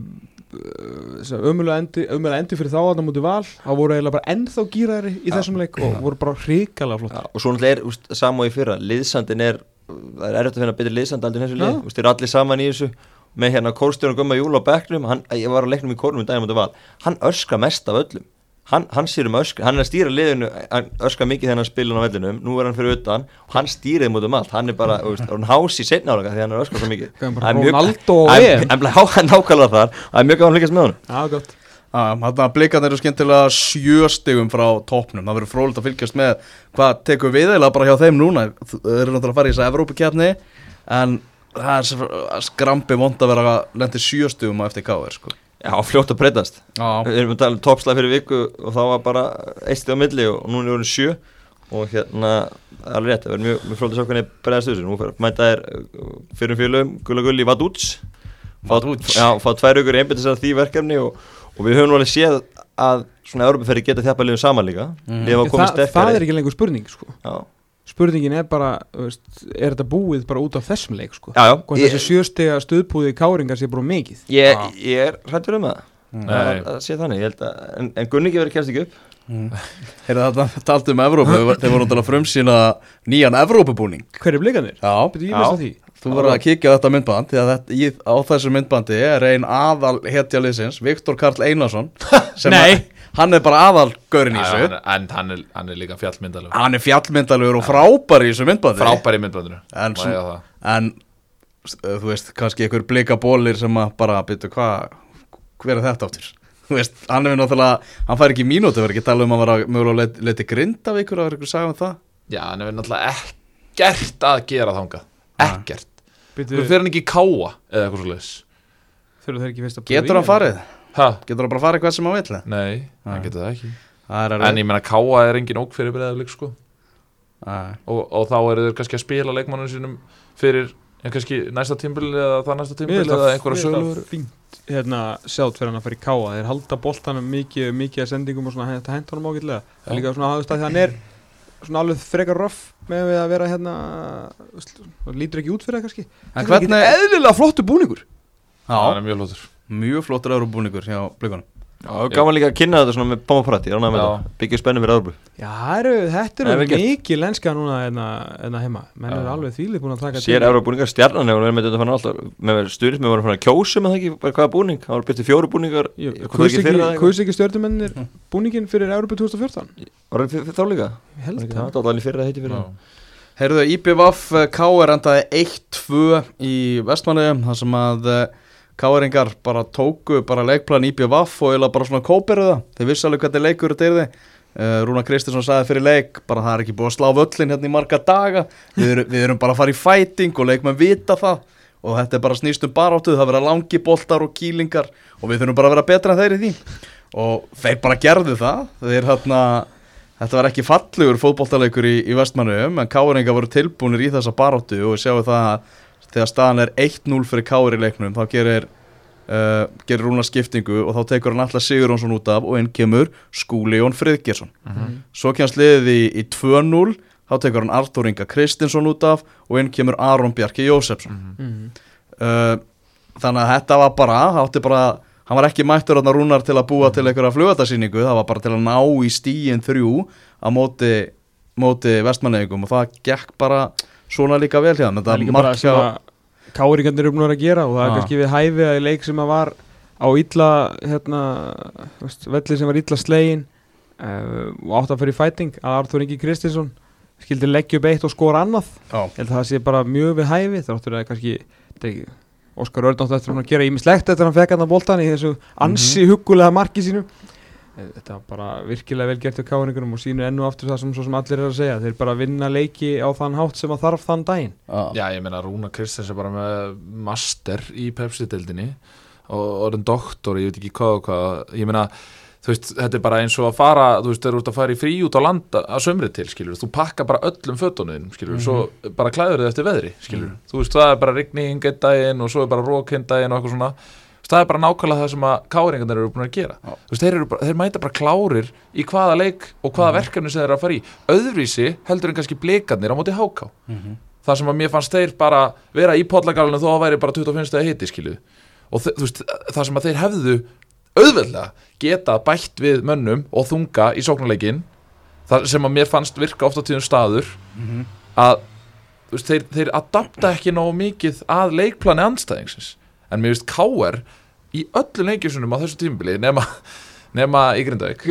S2: umölu endi, ömulega endi fyrir þá að það múti val þá voru eiginlega bara ennþá gýraðri í þessum leik og voru bara hrikalega flott
S4: Já, og svo náttúrulega er samá í fyrra liðsandin er, það er erfitt að finna betri liðsand aldrei þessu lið, þeir eru allir saman í þessu. Með hérna kórstjórn Gumma Júl á bekknum hann, ég var á leiknum í kórnum í daginn mútið val. Hann öskra mest af öllum. Hann, hann um öskra, hann er að stýra liðinu hann öskra mikið þegar hann spila á vellinum. Nú er hann fyrir utan. Og hann stýrið mútið allt. Hann er bara, hann hás í setna álega því hann er öskra svo mikið. Það er mjög-
S2: og
S4: hann nákvæmlega þar. Og það er mjög gaman að fylgjast með honum
S1: Þannig að blikarnir eru skemmtilega sjö stigum frá toppnum. Það verður frólægt að fylgjast með hvað tekur við eða bara hjá þeim núna. Þeir eru náttúrulega að fara í þessa Evrópukefni En það er skrambi vond að vera lendi sjö stigum á káir sko.
S4: Já, fljótt að breytast. Við erum að tala um toppslag fyrir viku og þá var bara eitt stíð á milli og núna er orðin sjö. Og hérna, það er rétt, það verður mjög, fljótt að sjá hvernig bregðast þessu, nú mæta uh, fyrir félögum, Gulla Gull í Vadúts
S1: Vaduz.
S4: Já, fá tvær aukur einbindis að því verkefni og, og við höfum alveg séð að svona Európaferri geta þjapa liðum saman líka. Var komið
S2: það, það er ekki lengur spurning sko.
S4: Já,
S2: spurningin er bara þú veist, er þetta búið bara út af þessum leik sko?
S4: já, já.
S2: Hvort
S4: Ég,
S2: þessi sjöstega stuðpúði káringar sé bara mikið?
S4: Ég, ég er hrættur um það.
S3: Nei.
S4: að, að sé þannig, ég held að en, en Gunni ekki verið kjæst ekki upp.
S1: Heyrðu þetta taldi um Evrópu. Þeir voru- Þeir voru náttúrulega frumsýna nýjan Evrópubúning.
S2: Hver er blikanir?
S1: Já,
S2: Byrju, ég veist að því
S1: þú verður að kíkja á þetta myndband Því að þetta, í, á þessu myndbandi er ein aðal hetja liðsins Viktor Karl Einarsson sem
S2: Nei.
S1: að- Hann er bara aðal gaurin í þessu.
S3: en en hann er, hann er líka fjallmyndalög
S1: Hann er fjallmyndalegur og frábær í þessu myndbandi.
S3: Frábær í myndbandinu.
S1: En sem-. En uh, þú veist, kannski einhver blika bólir sem að bara byrja hvað Hver er þetta áttur? Þú veist, hann er náttúrulega Hann fær ekki mínúti, verður ekki tala um að vera mögulega leit, leiti grind af ykkur að vera ykkur sagði um það.
S3: Já, hann er náttúrulega ekkert að gera þangað. Ekkert
S2: Byrju,
S3: Þú fyrir hann ekki í káa eða eitthvað svo leis
S2: þurfa þeir ekki fyrst að
S1: Getur hann farið?
S3: Hæ?
S1: Getur hann bara farið hvað sem hann vill?
S3: Nei, hann getur það ekki.
S1: Það er
S3: En ég meina káa er engin ók fyrir breyðaflik sko.
S1: Nei.
S3: og, og þá eru þeir kannski að spila leikmannum sínum fyrir en kannski næsta tímbil eða það næsta tímbil eða einhverja sögur
S2: fínt hérna sjátt fyrir hann að fara í káa þeir halda boltanum mikið, mikið að sendingum og svona svona alveg frekar rough með við að vera hérna lítur ekki út fyrir það kannski.
S1: En hvernig
S2: eðlilega flottu búningur.
S1: Já,
S3: er mjög lótur
S1: mjög flottur Evrópubúningur hjá blikunum.
S4: Já, gaman líka að kynna þetta svona með þetta? Byggja spennum fyrir Európu
S2: já, eru, þetta
S4: Það er
S2: eru mikið lenska núna hérna, hérna heima. Menn eru alveg þvílið búin að taka
S4: Sér Európa-búningar stjarnan hefur verið með þetta fann alltaf með styrist með voru fann að kjósa með það ekki bara hvaða búning, það voru byrtið fjóru búningar. Það.
S2: Kaus
S4: ekki það
S2: stjórnumennir búningin fyrir Európa 2014
S4: Var það þá líka?
S2: Ég held
S4: Það.
S2: það?
S4: Var allir fyrir það heiti fyrir það
S1: Heyrðu, IPVF KR endaði 1-2 í Vestmanniðum þar sem að KR-ingar bara tóku bara leikplan IPVF og eða bara svona kóperu það. Þeir vissi alveg hvernig leikur þetta er þið Rúna Kristinsson sagði fyrir leik bara það er ekki búið að slá völlin hérna í marga daga. Við, erum- við erum bara að fara í fæting og leikmenn vita það. Og þetta er bara snýst um baráttu það verða langi boltar og kýlingar og við þurfum bara að vera betra en þeir í því. Og þeir bara gerðu það. Þeir hérna Þetta var ekki fallegur fótboltaleikur í, í vestmannum en Káringa voru tilbúinir í þessa baráttu og við sjáum það að þegar staðan er 1-0 fyrir Kári í leiknum þá gerir, uh, gerir Rúna skiptingu og þá tekur hann alltaf Sigurjónsson út af og inn kemur Skúli Jón Friðgjersson. Svo kemst liðið í, í 2-0 þá tekur hann Artur Inga Kristinsson út af og inn kemur Aron Bjarki Jósefsson. Uh, þannig að þetta var bara, það átti bara hann var ekki mættur þarna rúnar til að búa til einhverja flugatarsýningu, það var bara til að ná í stíin þrjú á móti móti vestmanneigum og það gekk bara svona líka vel þeim.
S2: það er líka bara
S1: mark
S2: sem að káringarnir eru búin að gera og það er kannski við hæfi að í leik sem að var á illa hérna, velli sem var illa slegin uh, og átt að fyrir fæting að Artur Ingi Kristinsson skildi leggja upp eitt og skora annað. Það sé bara mjög við hæfi þáttur að kannski ekki- Óskar Örn átti eftir að gera ímislegt eftir að hann fekk hann að boltan í þessu ansi huggulega marki sínu. Eh, þetta var bara virkilega vel gert hjá káringurum og sínur ennu aftur það sem, svo sem allir er að segja. Þeir bara vinna leiki á þann hátt sem að þarf þann daginn.
S1: Já.
S3: Já, ég meina Rúna Kristins er bara með master í Pepsi-deildinni og orðin doktor, ég veit ekki hvað og hvað. Ég meina, þú veist, þetta er bara eins og að fara, þú veist, þeir eru út að fara í frí út á land að sömri til, skilur, þú pakka bara öllum fötunum, skilur, svo bara klæður þið eftir veðri, skilur, þú veist, það er bara rigning einn daginn og svo er bara rók einn daginn og eitthvað svona, það er bara nákvæmlega það sem að káringarnir eru búin að gera
S1: Já.
S3: þú veist, þeir, bara, þeir mæta bara klárir í hvaða leik og hvaða verkefni sem þeir eru að fara í öðruvísi heldur en kannski blikarnir á móti háká
S1: Mhm.
S3: það sem að mér fannst þeir bara vera í podlagalinu þó að væri bara 25 stegi hiti skilu og veist, það sem að þeir hefðu auðveldlega geta bætt við mönnum og þunga í sóknarleikin það sem að mér fannst virka oft á tíðum staður
S1: Mhm.
S3: að þú veist, þeir, þeir adapta ekki nógu mikið að leikplani anstæðingsins en mér veist K.R. í öllu leikjusunum á þessu tímabili nema, nema í Grindavík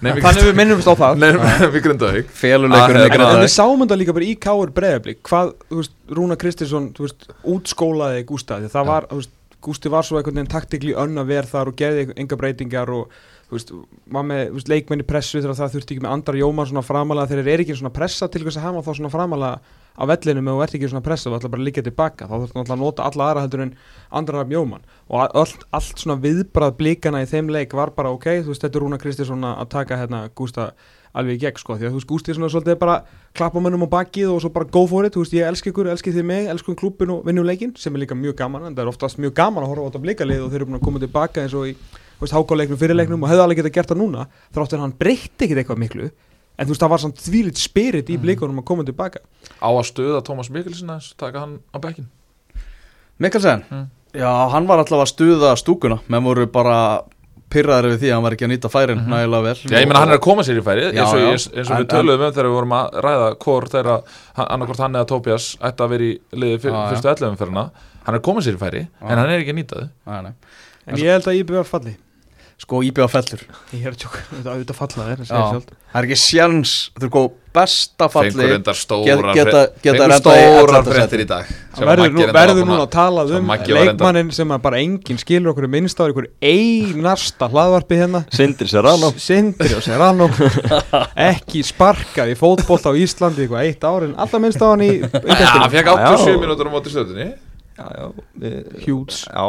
S2: þannig við minnumst á það
S3: nema í Grindavík
S1: Feluleikurinn
S3: Ah,
S1: í.
S2: En
S1: Grindavík.
S2: við sáum þetta líka bara í Káur Breiðablík hvað, þú veist, Rúna Kristinsson þú veist, útskólaði Gústa því það
S3: Já.
S2: var, þú veist, Gústi var svo einhvern veginn taktikli önn að vera þar og gerði enga breytingar og þú veist, var með veist, leikmenni pressu þegar það þurfti ekki með andra jóman svona framalega þegar þeir eru ekki svona pressa til þess að hafa þá svona framalega á vellinum ef þú ert ekki svona pressa, þú ætla bara að liggja tilbaka þá þurfti náttúrulega að nota alla aðra heldur en andra af jóman og allt, allt svona viðbrað blíkana í þeim leik var bara ok, þú veist, þetta er Rúna Kristinsson að taka hérna Gústa alveg í gegn sko, því að þú veist, Gústi svona svolítið bara klappa mönnum á bakið og svo bara go for it, þú veist, ég elski ykkur, elski þið mig, elskum klúbbin og vinnum leikin, sem er líka mjög gaman, en það er oftast mjög gaman að horfa á þetta blikalið og þeir eru búin að koma tilbaka eins og í, hákáleiknum, fyrirleiknum og hefðu alveg getað gert það núna, þráttur að hann breytti ekkit eitthvað miklu, en þú veist, það var samt þvílitt spirit í blikunum að koma tilbaka.
S3: Á að stöða Tómas Mikkelsen aðeins, taka hann á bekkin
S1: Mikkelsen,
S3: Mm.
S1: já, hann var alltaf að stuða stúkuna menn voru bara pyrraður við því að hann var ekki að nýta færin
S3: Mhm.
S1: nægilega vel
S3: Já, ég meina hann er að koma sér í færi
S1: Já,
S3: eins og, eins, eins og
S1: En-
S3: við töluðum um þegar við vorum að ræða hvort þeirra, annarkort hann eða Tobias ætti að vera í liði fyr, fyrstu 11 umferðina hann er að koma sér í færi,
S1: Já.
S3: en hann er ekki að nýta þau.
S2: En ég held að IBF falli.
S1: Sko íbjöða fellur.
S2: Ég er að tjóka, þetta auðvitað falla þér, það.
S1: Það er ekki sjans, þú er góð besta falli
S3: fengur endar
S1: Get-
S3: stórar
S1: geta- geta
S3: stórar
S1: 11.
S3: fréttir í dag.
S2: Það verður nú, verður núna að tala um leikmannin sem bara enginn skilur okkur minnst á einhver einarsta hlaðvarpi hérna.
S4: Sindri Serrano.
S2: Sindri og Serrano. Ekki sparkað í fótbolt á Íslandi eitthvað eitt ár en alltaf minnst á hann í
S3: Já, hann fekk
S4: Já,
S3: 87
S4: já.
S3: mínútur á móti stöðunni.
S4: Já, já við-
S2: Hjúts
S4: Já,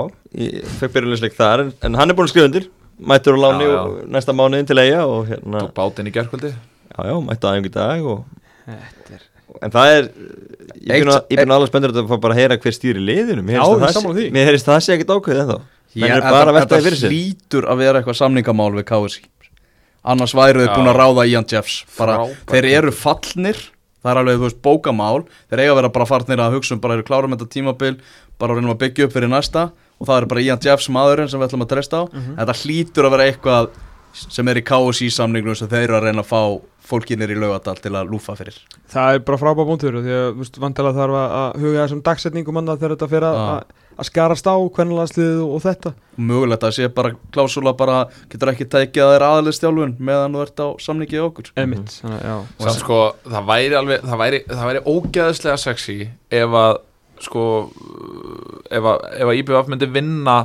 S4: ég fekk byrjulegsleik þar en, en hann er búin að skrifa undir Mættur á láni
S3: Já, já.
S4: og næsta mánuðin til eiga og hérna
S3: tók bátinn í gerkvöldi
S4: Já, já, mættu aðeins í dag og
S2: Þetta er
S4: En það er Ég finn alveg spenndur að fá bara að heyra hver stýri liðinu. Mér
S2: Já,
S4: það
S2: sammála
S4: sé-
S2: því.
S4: Mér heyrist að það sé ekkert ákveðið ennþá. Menn
S1: Ég-
S4: er bara að velta því fyrir
S1: Þetta
S4: sér.
S1: hlýtur að vera eitthvað samningamál við KSI Annars væru þau
S3: Já.
S1: búin að ráða Ian Jeffs. Bara. Þeir eru fallnir. Það er alveg, þú veist, bókamál. Þeir eiga að vera bara farnir að hugsa um bara eru klárum þetta tímabil bara reynum að byggja upp fyrir næsta og það er bara Ian Jeffs maðurinn sem við ætlum að treysta á. Þetta hlýtur að vera eitthvað sem er í KSI samningnum sem þeir eru að reyna að fá fólkinir í laugadal til að lúfa fyrir.
S2: Það er bara frábæð búntur því að þú veist, vantilega þarf að huga þessum dagsetningum annað þegar þetta fyrir að, að, skarast á hvernig og, þetta.
S1: Mögulegt að sé bara klásúla bara getur ekki tekið að þeir aðalistjálfun meðan þú ert á samningi í okkur.
S2: Emitt, þannig að já.
S3: Samt sko, það væri alveg, það væri, það væri ógeðslega sexy ef að, sko, ef að, að IBF myndi vinna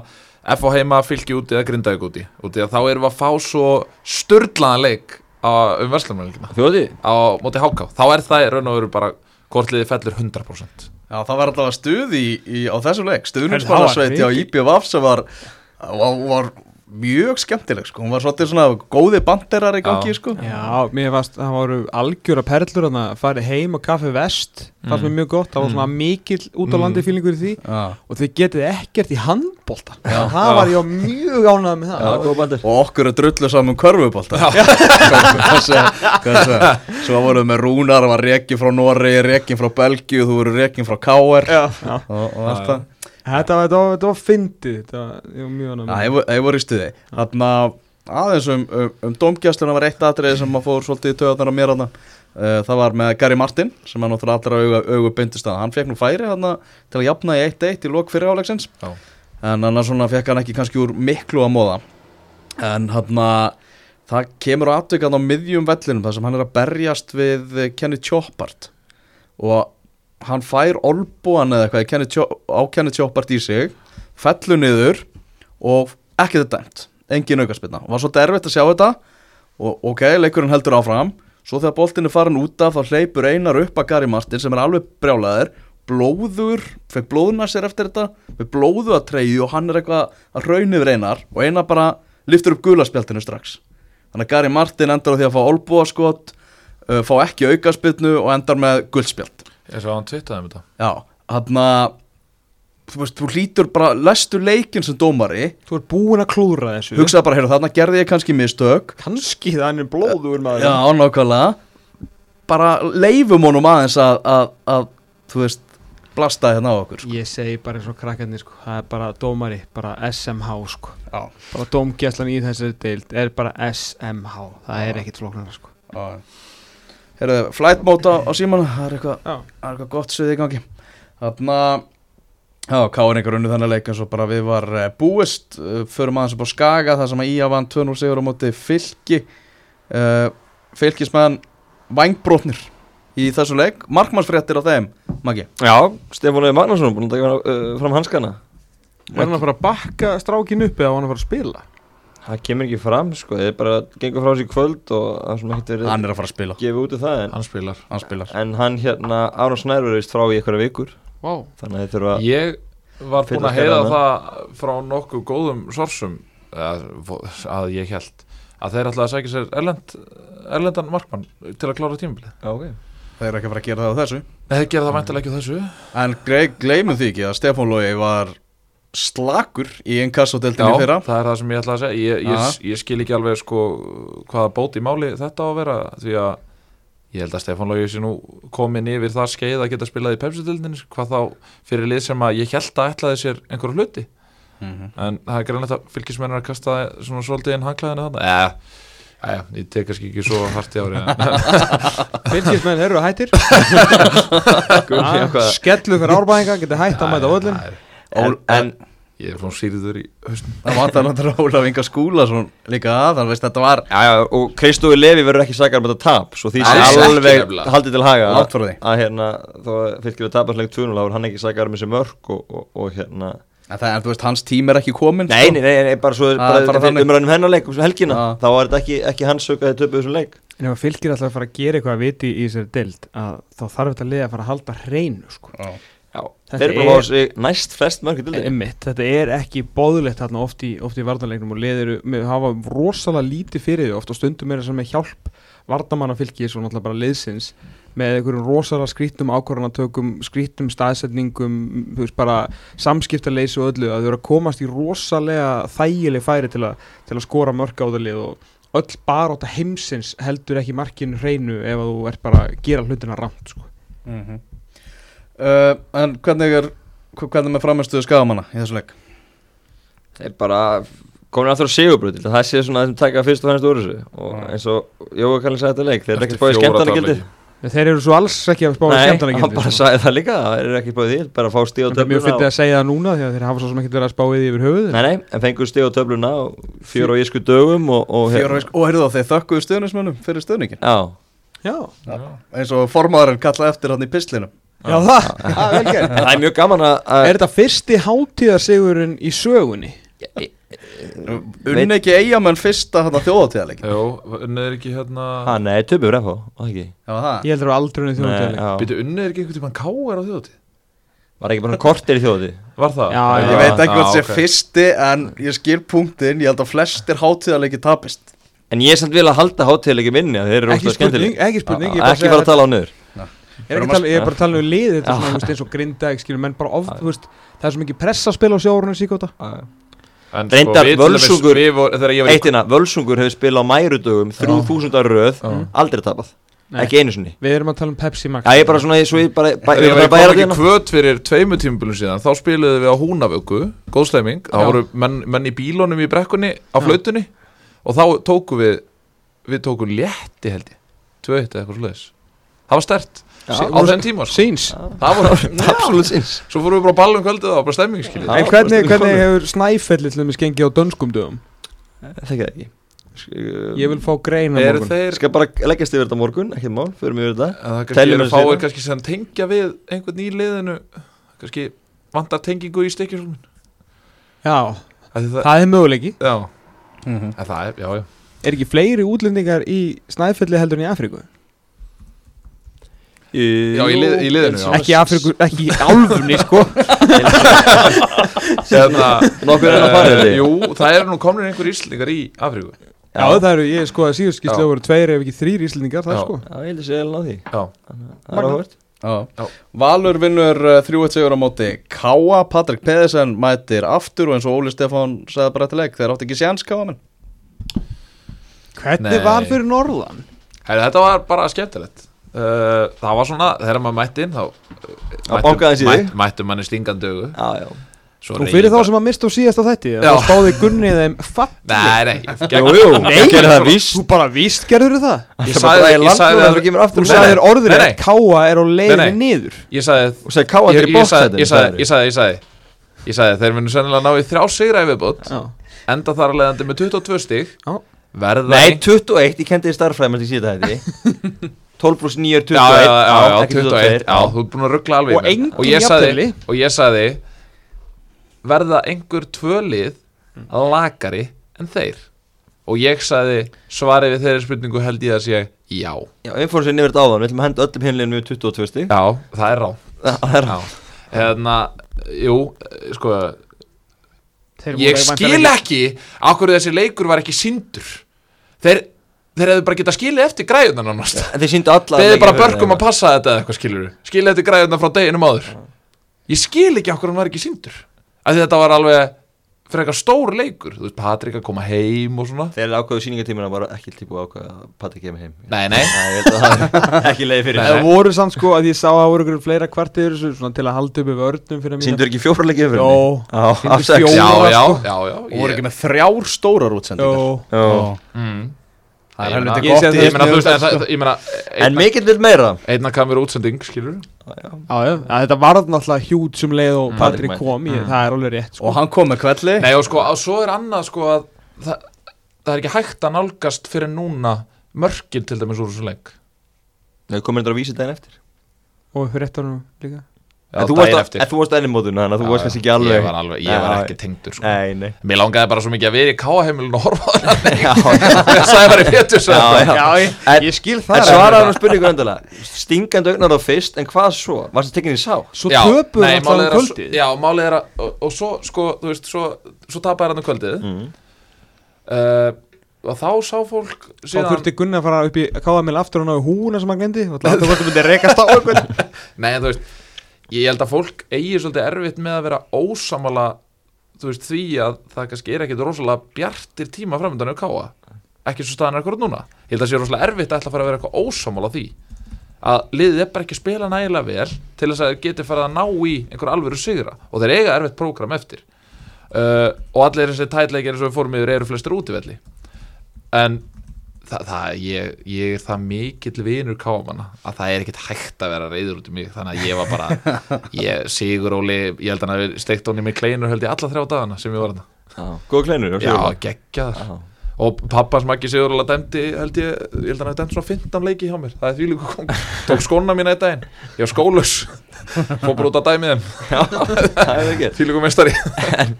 S3: F á heima fylki úti eða grindaði úti, úti að þá erum við að fá svo sturdlaðan leik á, um verslunarleikina
S4: Þjóði
S3: á móti háká, þá er það raun og veru bara hvort liði fellur 100%
S1: Já, það var alltaf stuð í, í, á þessu leik.
S2: Það var
S1: Stuðningsmannarsveiti á. IBVF sem var, var, var mjög skemmtileg sko. hún var svolítið svona góði banderar í gangi
S3: Já.
S1: sko.
S2: Já, mér varst, það voru algjöra perlur þannig að fara heim og kaffi vest fannst mér mjög gott, það var svona mikill út á landi fílingur í því.
S1: Já.
S2: og þið getið ekkert í handbolta.
S1: Já.
S2: það var ég á mjög ánægð með það.
S4: Já,
S1: og okkur er drullu saman körfubólta svo voruð með Rúnar var rekin frá Noregi, rekin frá Belgíu þú voru rekin frá KR og, og allt það
S2: Þetta var, þetta var, þetta var fyndið. Þetta var, mjög
S1: ég vo- ég voru í stuði Þannig að aðeins um, um, um domgjastluna var eitt atriði sem maður fór svolítið í töðunar á mér þarna. Uh, Það var með Gary Martin sem er náttúrulega allra auga, auga bindist að. Hann fekk nú færi þarna til að jafna í 1-1 í lok fyrir áleiksins.
S3: Já.
S1: En annars svona fekk hann ekki kannski úr miklu að móða En hann það kemur á atvikan á miðjum vellinum þar sem hann er að berjast við Kenny Choppart og hann fær olbúan eða eitthvað í Kenny Chop- á Kenny Choppart í sig fellur niður og ekki þetta dæmt. Engin aukarspilna, var svolítið erfitt að sjá þetta og ok, leikurinn heldur áfram. Svo þegar boltinn er farin út af þá hleypur einar upp að Gary Martin sem er alveg brjálæður blóður, fekk blóðuna sér eftir þetta með blóðu að treyju og hann er eitthvað að raun yfir einar og einar bara liftur upp gulaspjaltinu strax. Þannig að Gary Martin endar á því að fá olbúaskot uh, fá ekki aukarspilnu og endar með guldspjalt
S3: Ég svo að hann twittaði um þetta.
S1: Já, hann að þú veist, þú hlýtur bara, lestu leikin sem dómari.
S2: Þú er búin að klúðra þessu.
S1: Hugsaði bara, heyrðu, þarna gerði ég kannski mistök.
S2: Kanski það hann er blóður maður.
S1: Já, nákvæmlega. Bara leifum honum aðeins að, að, að þú veist, blasta hérna á okkur sko.
S2: Ég segi bara eins og krakkarnir sko Það er bara dómari, bara SMH sko.
S1: Já,
S2: Bara dómgæslan í þessari deild er bara SMH Það er ekkit flóknara sko.
S1: Já Heyrðu, flight mode á, á síman Það er eitthvað, það er eitthvað gott svið í gangi. Þarna Já, káringar unni þannig leik eins og bara við var uh, búist. Uh, Förum aðeins upp á Skaga þar sem að Ía vann 2-0 sigur á móti fylki. Uh, Fylkismenn Vængbrótnir í þessu leik. Markmannsfréttir á þeim, Maggi?
S4: Já, Stefán Leif Magnússon búin að taka uh, fram hanskana.
S2: Var hann að fara að bakka strákin upp eða var hann að fara að spila?
S4: Það kemur ekki fram sko, þeir bara gengur frá sér í kvöld og það er svona ekkert verið
S1: Hann er að fara að spila.
S4: Gefið út af það en,
S3: Hann spilar.
S1: Hann spilar.
S4: En hann hérna, Aron Snær vist frá í einhverja vikur.
S2: Vá.
S4: Þannig að þeir þurfa
S3: Ég var búinn að heyra það frá nokkuð góðum sorsum að, að ég held að þeir ætlaði að sækja sér erlend, erlendan markmann til að klára tímabilið.
S4: Já, ok.
S1: Þeir eru ekki að fara að gera það á þessu.
S3: Nei, þeir gera það væntalega ekki á þessu.
S1: En gle- gleymum því ekki að Stefán Lói var slakur í inkassodeldinni
S3: Já,
S1: fyrra.
S3: það er það sem ég ætlaði að segja. Ég, ég, ég skil ekki alveg sko hvaða bót í máli þetta á að vera því að ég held að Stefán Lógi sé nú komin yfir það skeið að geta spilað í pepsutildinni hvað þá fyrir lið sem að ég held að ætlaði sér einhverju hluti.
S1: Mhm.
S3: en það er greinlegt að fylgismenn er að kasta svona svolítið inn hangklæðinu þarna. Eða, eða, ég tek kannski ekki svo hart í ári en,
S2: Fylgismenn eru hættir.
S4: Gummi, eitthvað.
S2: Skellu fyrir árbæðinga Getur hætt að mæta
S3: Nei,
S4: En, en
S3: ég er frá sýriður í hausnum.
S1: Það vantar náttúrulega Ólaf Inga Skúlason líka að Þannig veist þetta var
S4: Já, já, og Kristófi Levi verður ekki sakar um þetta tap Svo því
S3: ekki
S4: alveg haldið til haga. Að hérna, þó að fylgir við tapasleik 2-0 þá er hann ekki sakar um þessi mörk og, og, og hérna.
S1: En, það, en þú veist, hans tím er ekki komin
S4: Nei, nei, nei, nei bara svo
S1: Það er
S4: umræðum hennarleik um helgina
S1: Já.
S4: Þá er þetta ekki, ekki hans sög að þið töpuð þessum leik.
S2: En ef að fylgir alltaf að fara að gera eitthvað að viti í þessari deild að þá þarf þetta lið að fara að halda hreinu sko.
S4: Þeir eru bara að fá sig næst flest mörk í dildinni
S2: Einmitt, þetta er ekki bóðlegt þarna oft í, oft í vartanleiknum og liðir með hafa rosalega lítið fyrir því oft og stundum er þess að með hjálp vardamanna fylgis og náttúrulega bara liðsins með einhverjum rosalega skrítnum ákvarðanatökum skrítnum staðsetningum þú veist bara samskiptaleysi og öllu að þau eru að komast í rosalega þægileg færi til, að til að skora mörk á það lið og öll barátta heimsins heldur ekki markinu hreinu ef að þú ert bara að gera hlutina ramt sko.
S1: Mhm. Uh, En hvernig er Hvernig með framistuðu skagamanna í þessu leik?
S4: Þeir bara komin aftur á sigurbröð Það sé svona það sem taka fyrst og fannst úr þessu. Og eins og Jói kallir sagði þetta leik Þeir eru ekki spáðið
S3: fjóra
S4: skemmtana
S3: tapleiki.
S4: gildi
S2: En þeir eru svo alls ekki að spáða
S4: Nei,
S2: skemmtana
S4: hann bara sagði það líka Það eru ekki spáðið því Bara að fá stíð á
S2: Það er mjög
S4: töfluna
S2: fyndið
S4: og-
S2: að segja það núna því að þeir hafa svo sem ekki verið að spá í því yfir höfuð
S4: Nei, nei, en fengur stíð á töfluna og Fjör og ísku dögum og, og hérna-
S1: og heyrðu þá, þeir þökkuðu fyrir stöðningin
S4: Já,
S2: Já, já það, það er vel gert.
S4: Það er mjög gaman að
S2: Er þetta fyrsti hátíðarsigurinn í sögunni?
S1: Unni ekki eigamenn fyrsta þjóðatíðarleikin
S3: Jó, unnið er ekki hérna
S4: Ha, nei, töfum refá, það ekki?
S1: Já, það?
S2: Ég heldur að aldrei unnið
S4: Nei,
S2: þjóðtíðarleik
S4: já.
S3: Býtu, unnið er ekki einhvern tímann káir á þjóðatíð
S4: Var ekki bara kortir í þjóði
S3: Var það?
S2: Já,
S1: Ég veit ekki hvort sé
S3: ok.
S1: fyrsti en ég skil punktin, ég held að flestir hátíðarleiki tapist.
S4: En ég er samt vil að halda hátíðleiki minni að þeir eru
S2: Ekki spurning, ekki spurning er
S4: Ekki
S2: bara að
S4: tala á niður
S2: Ég er ekki að tala- ég er bara að tala um lið Þetta er svona veist, eins og grindag skilur menn bara of, þú veist, Það er svo mikið pressa að spila á sjórunum síkóta
S4: Reyndar
S3: dæmis-
S4: Völsungur-
S3: ég
S4: Eittina, Völsungur hefur spilað á mærudögum 3000 röð, aldrei tapað.
S2: Nei.
S4: Ekki einu sinni.
S2: Við erum að tala um Pepsi Max.
S4: Já, ég er bara svona, svo ég bara bæ-
S3: Þegar
S4: ég
S3: ég
S4: er bara að bæra
S3: kom
S4: þérna
S3: ekki kvöt fyrir tveimu tímubulum síðan Þá spiluðum við á Húnavöku Góðsleiming Það
S2: Já.
S3: voru menn, menn í bílónum í brekkunni Á flautunni. Og þá tóku við Við tóku létti held ég. Tvö eitt eða eitthvað sluðis Það var stert. Á þenn tíma sko.
S2: Síns
S3: Það var
S4: Absolutt síns
S3: Svo fórum við bara á ballum kvöldið og það var bara stemmingskilið
S4: Já.
S2: En hvernig, hvernig hefur Snæfelli til dæmis gengið á dönskum dögum?
S4: Þekki það ekki.
S2: Ég vil fá greina morgun.
S3: þeir
S4: Skal bara leggjast yfir þetta morgun, ekkert mál, förum yfir þetta.
S3: Það er
S4: síðan.
S3: kannski sem tengja við einhvern í liðinu. Kannski vantar tengingu í stekjusólmin
S2: Já,
S3: það,
S2: það er möguleiki.
S3: Já,
S1: Mhm.
S3: en það er, já, já.
S2: Er ekki fleiri útlendingar í Snæfelli heldur en í Afríku?
S3: Já, í lið- í liðinu, já.
S2: Ekki í Afríku, ekki í álfunni sko
S3: Hérna,
S4: Nokkur er að fara
S3: eh,
S4: þetta
S3: Jú, það eru nú komnir einhver íslendingar í Afríku
S2: Já, það eru, ég sko að síðust skýrslu
S3: Já.
S2: voru tveir ef ekki þrýr íslendingar, það er sko
S4: Já, ég held að sé alveg á því
S3: Já,
S4: Það er áhvert
S1: Já.
S3: Já.
S1: Valur vinnur uh, 3-1 sigur á móti Káa, Patrik Pedersen mætir aftur og eins og Óli Stefán sagði bara til leik, þeir átti ekki séns Káa menn
S2: Hvernig
S3: Nei.
S2: var fyrir Norðan?
S3: Þetta var bara skemmtilegt uh, Það var svona, þegar maður mætti inn þá
S4: í þig.
S3: mætt, Mættum manni stingandögu
S2: Og fyrir þá sem að mista á síðast á þetta þá spáði Gunni þeim falli.
S3: Nei, nei,
S2: Þú bara víst gerður það?
S3: Ég
S4: Það
S3: sagði- ég
S4: að
S2: Þú sagðir orður að. Káa er á leiðinni niður.
S3: Ég sagði ég, ég, sagði,
S4: bóksætin
S3: ég, sagði, ég sagði, ég sagði. Ég sagði, þeir munu sennilega ná í þrjá sigra í viðbót.
S2: Já.
S3: Enda þar að leiðandi með 22 stig.
S2: Já.
S3: Verða
S4: Nei,
S3: ein-
S4: 21, ég kendi þið starffræði með því síðan þetta 12 pluss 9 er 21
S3: Já, já, já, já,
S4: ekki
S3: 21 Já, þú ert búin að ruggla alveg
S2: Og engin
S3: Og ég sagði,
S2: jafntefli.
S3: og ég sagði verða einhver tvölið lagari en þeir? Og ég sagði svarið við þeirri spurningu held ég að sé já.
S4: Já, við fórum sér nefnir þetta áðan, við ætlum að henda öllum hinleginu 22 stík
S3: já, það er rá
S4: Það er
S3: já. hérna, jú, sko
S2: Þeir
S3: ég skil ekki okkur þessi leikur var ekki sindur þeir, þeir hefðu bara getað skilið eftir græðunan nánast.
S4: En þeir síndu alla
S3: þeir hefðu bara
S4: þeim.
S3: að passa þetta eða eitthvað skilur skilið eftir græðunan frá deginum áður. Ég skil ekki okkur hann var ekki sindur af því þetta var alveg fyrir eitthvað stór leikur. Þú veist, Patrik að koma heim og svona.
S4: Þeir ákvæðu síningatímina var ekki að ákvæða að Patrik kemur heim.
S3: Nei, nei,
S4: Nei, ég held að það ekki leiði fyrir
S2: Það voru samt sko að ég sá að voru ykkur fleira kvartir þessu svona til að halda upp fyrir mína
S4: Sýndur ekki fjóra leikið fyrir
S2: Jó.
S4: Já,
S2: Sýndu
S4: af sex
S2: fjóra.
S3: já,
S2: Jóra,
S3: já,
S2: sko.
S1: Og voru ekki með þrjár stórar útsendingar
S2: Jó,
S4: Já.
S1: Já. Það er helviti gott í
S3: þú meina
S4: En mikill vil meira
S3: einna kann vera útsending, skilur
S4: Já, já.
S2: já, já, að þetta var náttúrulega hjút sem leið og
S4: Mm.
S2: Patrik kom,
S4: Mm.
S2: það er alveg rétt sko.
S1: Og hann kom með kvelli
S3: Nei og sko, og svo er annað sko að það, það er ekki hægt að nálgast fyrir núna mörkin til dæmis úr þessu leik
S4: Við komum þetta að vísa daginn eftir
S2: og fyrir rétt árum líka
S4: En þú varst, en þú varst ennimótun Þannig að þú varst kannski ekki alveg
S3: Ég var, alveg, ég var ekki tengdur sko.
S4: Nei, nei
S3: Mér langaði bara svo mikið að vera í káaheimilin og horfa á. Þegar Sævari Péturs
S4: Já, já.
S2: ég,
S4: En-
S2: ég skil
S4: En
S2: það
S4: svaraði hann spurningu endilega Stingandi augnar á fyrst En hvað svo? Varst það tekinni sá?
S2: Svo
S3: Já,
S2: töpuðu
S3: nei,
S2: alltaf
S3: málið
S2: um
S3: er að-
S2: kvöldið
S3: Já, málið er að og, og svo, sko, þú veist, svo, svo tapaði hann um kvöldið
S4: mm.
S3: uh, Og þá sá fólk
S2: Þá
S3: síðan
S2: þurfti Gunni að fara upp í KML aftur og ná í húna sem hann glendi og þetta hvort þú
S3: ég held að fólk eigi svolítið erfitt með að vera ósamala þú veist, því að það kannski er ekkit rosalega bjartir tíma framöndan á káa ekki svo staðan er akkurat núna. Ég held að það sé rosalega erfitt að ætla að fara að vera eitthvað ósamala því. Að liðið er bara ekki að spila nægilega vel til þess að þeir geti farið að ná í einhver alvöru sigra. Og þeir eiga erfitt prógram eftir. Uh, og allir þessi tætleikir eins og við fórum yfir eru flestir útivelli en það, það ég, ég er það mikill vinur káamanna að það er ekkit hægt að vera reyður út í mig þannig að ég var bara ég, Sigur Óli, ég held að hann hafi steikt honni með kleinur held ég alla þrjá dagana sem ég var hann
S4: Góða kleinur
S3: já, geggjaður.
S4: Já.
S3: og pappans Maggi Sigur Óla dæmdi held ég, ég held að hann hafi dæmt svona 15 leiki hjá mér. Það er því líka kong tók skóna mína í daginn. Ég var skólus fór bara út að dæmi þeim.
S4: Það er ekki.
S3: Því líka mestari
S4: En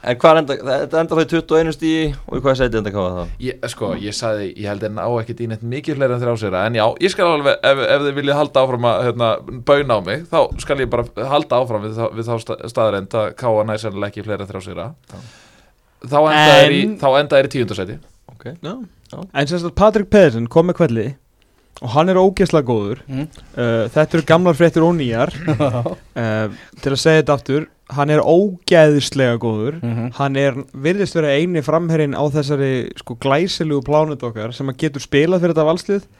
S4: hvað enda, þetta enda þá í 21 stíi Og í hvað seti enda káða þá?
S3: Ég, sko, ég sagði, ég held að ná ekki dýn eitt mikið fleiri en þrjá sér en já, ég skal alveg, ef, ef þið viljið halda áfram að hérna, bauna á mig, þá skal ég bara halda áfram við, við þá staðarend að káa næsarlega ekki fleiri en þrjá sér þá enda er í,
S2: En-
S3: þá enda er í tíundasæti
S4: Ok
S2: Já.
S4: Já.
S2: En sagt Patrik Pedersen kom með kvelli og hann er ógeðslega góður
S1: Mm.
S2: uh, Þetta eru gamlar fréttir og nýjar uh, Til að segja þetta aftur Hann er ógeðslega góður.
S1: Mhm.
S2: Hann er, virðist vera eini framherrin á þessari sko glæsilugu plánut okkar sem að getur spilað fyrir þetta valslið.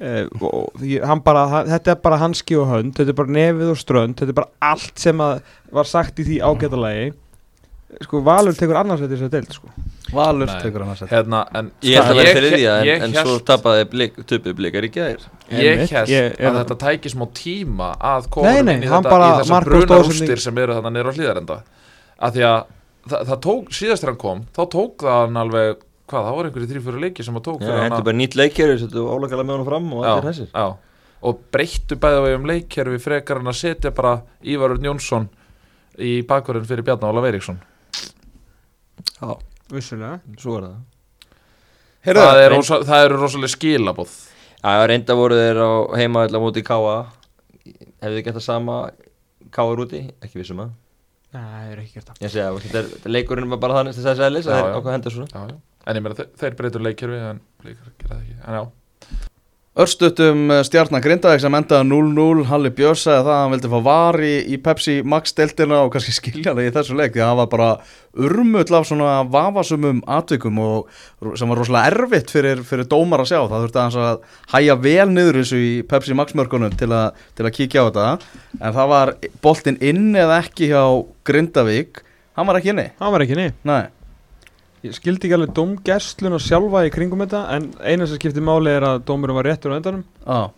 S2: Uh, og hann bara, hann, þetta er bara hanski og hönd þetta er bara nefið og strönd þetta er bara allt sem að var sagt í því ágætalagi sko Valur tekur annars þetta þess að deild sko.
S1: Valur
S3: Nei.
S1: tekur hann að setja
S3: hérna, en
S4: Ég held að vera því en,
S3: ég
S4: en
S3: hélt-
S4: svo tapaði blik, töpuð blikar í gæðir
S3: ég held
S2: ég er-
S3: að þetta tæki smá tíma að koma inn í
S2: hann
S3: þetta í þessar
S2: mark og
S3: bruna
S2: stóðsending.
S3: rústir sem eru þannig nýra hlýðarenda að því að það, það tók, síðast þegar hann kom þá tók það hann alveg hvað, það voru einhverju þrjú-fjöru leiki sem að tók hann
S4: hendur
S3: að-
S4: bara nýtt leikjari Settu álagala með honum fram og allir
S3: já. og breyttu bæða vegum leikkerfi frekar en að setja bara Ívarur Jónsson í bakverðin fyrir Bjarnar Óla Veiríksson
S4: Já,
S2: Vissulega.
S4: Svo er það.
S1: Heyrðu,
S3: það, er rosa, það eru rosalega skilabóð
S4: Já, reynda voru þeir á heima öll á móti Káa Hefðu þið gett það sama Káa úti? Ekki vissum að.
S2: Nei, það er ekki gert það.
S4: Ég segja, þetta er, leikurinn var bara þannig til þess að eðlis
S3: Já,
S4: að þeir
S3: já.
S4: ákvað hendur svona
S3: já, já. en ég meina þeir, þeir breytur leikkerfi en leikar gera það ekki. En já,
S1: Örstutum stjarnar Grindavík sem endaði 0-0 Halli Björns sagði það að hann vildi fá var í, Pepsi Max deltina og kannski skilja það í þessu leik því að það var bara urmull af svona vafasumum atvikum og sem var rosalega erfitt fyrir, fyrir dómar að sjá. Það þurfti aðeins að hæja vel niður þessu í Pepsi Max mörkunum til, til að kíkja á þetta. En það var boltinn inn eða ekki hjá Grindavík. Hann var ekki inni,
S2: Hann var ekki niður
S1: nei
S2: Ég skildi ekki alveg dómgessluna sjálfa í kringum þetta en eina sem skipti máli er að dómurum var réttur á endanum.
S1: Á,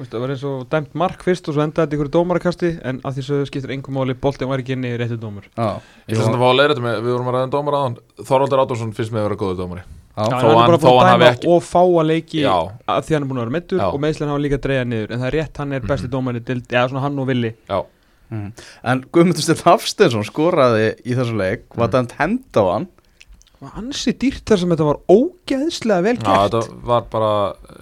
S2: Vist, Það var eins og dæmt mark fyrst og svo endaði þetta ykkur dómarakasti en að því svo skiptir einhver máli boltin var ekki inni réttur dómur.
S1: Á
S3: ég ætla samt að fá að leiða þetta með við vorum að ræða um dómar aðan Þorvaldur Átvarsson finnst með að vera góður dómari.
S2: Já,
S3: þó
S2: hann er
S3: hann-
S2: bara búin
S3: hann
S2: að
S3: hafi
S2: dæma
S3: ekki-
S2: og fá að leiki
S3: Já.
S2: að því hann er búin að vera meittur
S3: Já.
S2: og meðslega hafa líka að dreyja niður en það er rétt, hann er besti
S3: Mhm.
S2: dómari dild, já svona hann og Willi
S3: já,
S1: Mm. En Guðmundur Steinn Hafsteinsson skoraði í þessu leik, var
S3: Mm.
S1: dæmt hend á hann
S2: var ansi dýrt þar sem þetta var ógeðslega vel
S3: Já,
S2: gert.
S3: þetta var bara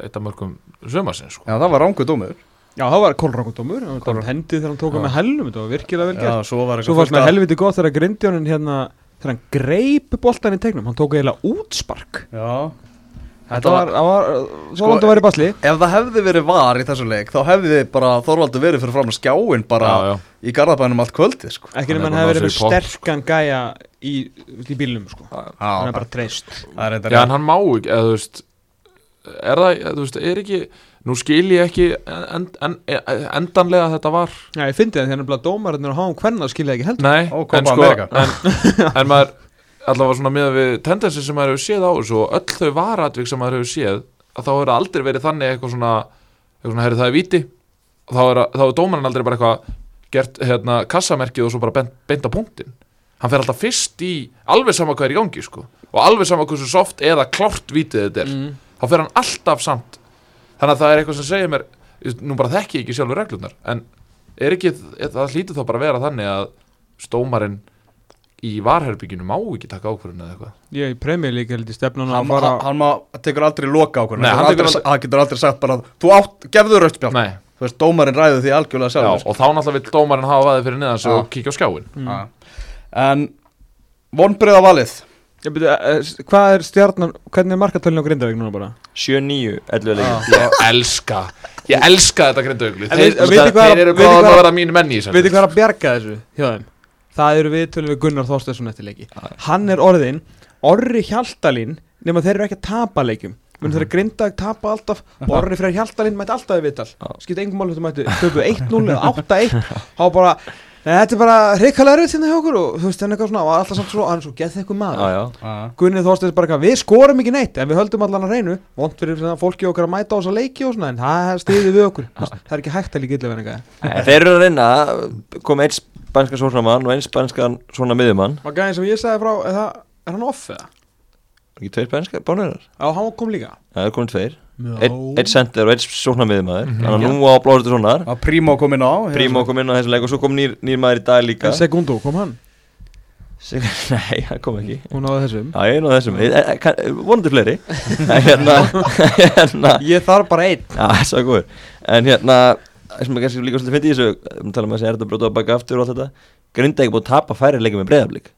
S3: eitt af mörgum sömarsinn sko.
S1: Já, það var rángu dómur.
S2: Já, það var kólrangundómur Það
S1: Kol-
S2: var hendið þegar hann tók
S3: Já.
S2: hann með helnum Þetta var virkilega vel gert.
S1: Já, svo var
S2: fannst mér helviti gott þegar Grindjónin hérna Þegar hann greip boltan í tegnum Hann tók eiginlega útspark.
S1: Já
S2: Þetta var, það var
S1: Sko-
S2: Svo langt að vera í basli.
S1: Ef það hefði verið var í þessu leik þá hefði bara Þorvaldur verið fyrir fram að skjáin bara
S3: Já, já.
S1: í garðabænum allt kvöldið sko.
S2: Ekki
S3: er
S2: hann hefði verið með
S3: pott,
S2: sterkan gæja í, í bílnum sko.
S1: Já,
S2: Hann er bara treyst.
S1: Það er
S3: Já, en hann má ekki, eða þú veist Er það, eða, þú veist, er ekki Nú skil ég ekki en, en, endanlega að þetta var.
S2: Já, ég fyndi það þegar hann bleið dómarinn og háum hvernig skilja ekki heldur.
S3: Nei,
S1: Ó,
S3: en sko en, en maður allavega svona með við tendensi sem maður hefur séð á þessu og öll þau varatvík sem maður hefur séð að þá hefur aldrei verið þannig eitthvað svona, eitthvað svona herri það er víti. Og þá er, þá er dómarinn aldrei bara eitthvað gert hérna kassamerkið og svo bara beint á punktin hann fer alltaf fyrst í alveg sama hvað er í gangi sko. Og alveg sama hversu soft eða klárt vítið þetta er.
S2: Mm.
S3: þá fer hann alltaf samt. Þannig að það er eitthvað sem segir mér nú bara þekki ég ekki sjálfur reglurnar en er ekki, það hlýtur þá bara að vera þannig að stómarinn í varherbygginu má ekki taka ákvörðun eða eitthvað?
S2: Ég í premjör líka held í stefnun
S1: hann,
S2: að fara
S1: hann, hann má, tekur aldrei loka ákvörðun.
S3: Nei,
S1: hann,
S3: hann
S1: aldrei, hann getur aldrei sagt bara þú átt, gefðu rauðspjál
S3: Nei,
S1: þú veist, dómarinn ræður því algjörlega
S3: já,
S1: sjálfur.
S3: og þá náttúrulega vill dómarinn hafa vaðið fyrir
S1: Já.
S3: og kíkja á skjáin
S2: mm.
S1: Já. en vonbreiða valið
S2: Ég byrja, eh, Hvað er stjarnan, hvernig er markatölun á Grindavík núna bara?
S4: 7-9, 11 leikir.
S3: Ég elska, ég elska þetta grindaugli
S2: En
S3: Þeir,
S2: hvað-
S3: þeir eru
S2: hvað-
S3: að vera mínu menni
S2: Veitir hvað er að bjarga þessu hjá þeim? Það eru viðtölum við Gunnar Þorsteinsson eftir leiki. Hann er orðin Orri Hjaltalín nema þeir eru ekki að tapa leikjum. Menn þeir eru Grindavík tapa alltaf? Og Orri Freyr Hjaltalín mætti alltaf í viðtal.
S4: Já.
S2: Skipt engum mál þetta mætti töpu 1-0 eða 8-1 Há bara þetta er bara hrikalega rauð hérna hjá okkur og þú veist, hann er eitthvað svona og alltaf samt svo, hann er svo geð eitthvað maður.
S4: Já, já.
S2: Gunni Þorsteins bara eitthvað, við skorum ekki neitt en við höldum allan að reynu, vond fyrir svona fólki okkar að mæta á þessa leiki og svona en það stiði við okkur, það er ekki hægt að líka illa
S4: spanskan sóknarmann og einn spanskan svona miðjumann.
S2: Og gæðin sem ég sagði frá, er, það, er hann off eða?
S4: ekki tveir spanskar bánurar
S2: Já, hann kom líka.
S4: Það er komin tveir. Ein sender og einn sóknarmiðjumaður
S3: Mhm.
S4: þannig að nú á blóðurstu svonar
S1: að Prímó kom inn á
S4: Prímo kom inn á þessu leik og svo kom nýr, nýr maður í dag líka.
S2: En Segundo, kom hann?
S4: Sig- Nei, hann kom ekki.
S2: Hún náði þessum.
S4: Já, einu af þessum, E- e- kann- vonandi fleiri. En hérna, hérna
S2: Ég þarf bara einn.
S4: Já, það er góður. En hérna, það sem er kannski líka svolítið fyndi í þessu um tala um að þessi er þetta bróta á baka aftur og allt þetta Grinda ekki búið að tapa færi leikið með breyðablík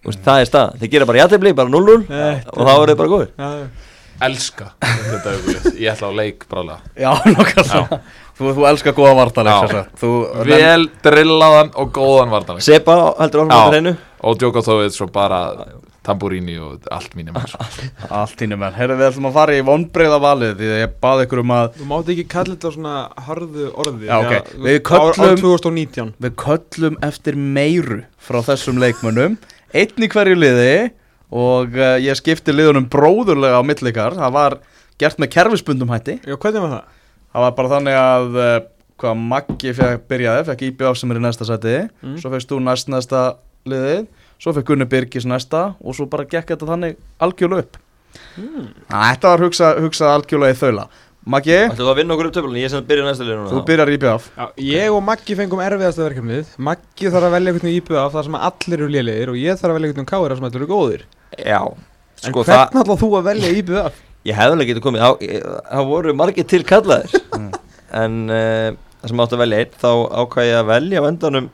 S4: Það er stað, þeir gera bara jættibli, bara 0-0
S2: Þetta-
S4: og þá er þeir bara góður
S2: Já,
S3: Elska þetta auglið Ég ætla á leik brálega
S1: já, nokkarlega þú, þú elskar góða þú,
S3: Vel drillaðan og góðan vartanleik
S4: Sepa heldur
S3: Já.
S4: á hreinu.
S3: Og Djoko Þóvið svo bara Tamburini og allt mínum sko.
S1: allt þínu menn, heyrðu við ætlum að fara í vonbreiða valið því að ég baði ykkur um að
S2: Þú mátti ekki kalla þetta svona harðu orði
S1: Já, ok.
S2: þú-
S1: Við köllum-
S2: Ár 2019
S1: við köllum eftir meiru frá þessum leikmönnum. Einn í hverju liði og uh, ég skipti liðunum bróðurlega á millikar það var gert með kerfisbundum hætti.
S2: Já, hvernig var það?
S1: Það var bara þannig að uh, hvað Maggi fekk byrjaði, fekk IBF sem er í næsta seti
S2: Mm.
S1: svo fekkst þú næst næsta liðið. Svo fekk Gunni Birgis næsta og svo bara gekk þetta þannig algjörlega upp.
S2: Mm.
S1: þetta var hugsað hugsa algjörlega í þaula. Maggi,
S4: þú að vinna okkur upp töflunni, ég sem byrja næsta liður núna.
S1: Þú byrjar IBF
S2: Já, ég og Maggi fengum erfiðasta verkefnið. Maggi þarf að velja einhvern veginn íbjöða þar sem allir eru lélegir og ég þarf að velja einhvern veginn káir þar sem allir eru góðir.
S4: Já,
S2: En
S4: sko
S2: hvernig ætlað þú að velja íbjöða?
S4: Ég hefði alveg getið komið, þá- voru margir til kallaðir. En uh, það sem átti að velja einn Þá ákvað ég að velja á endanum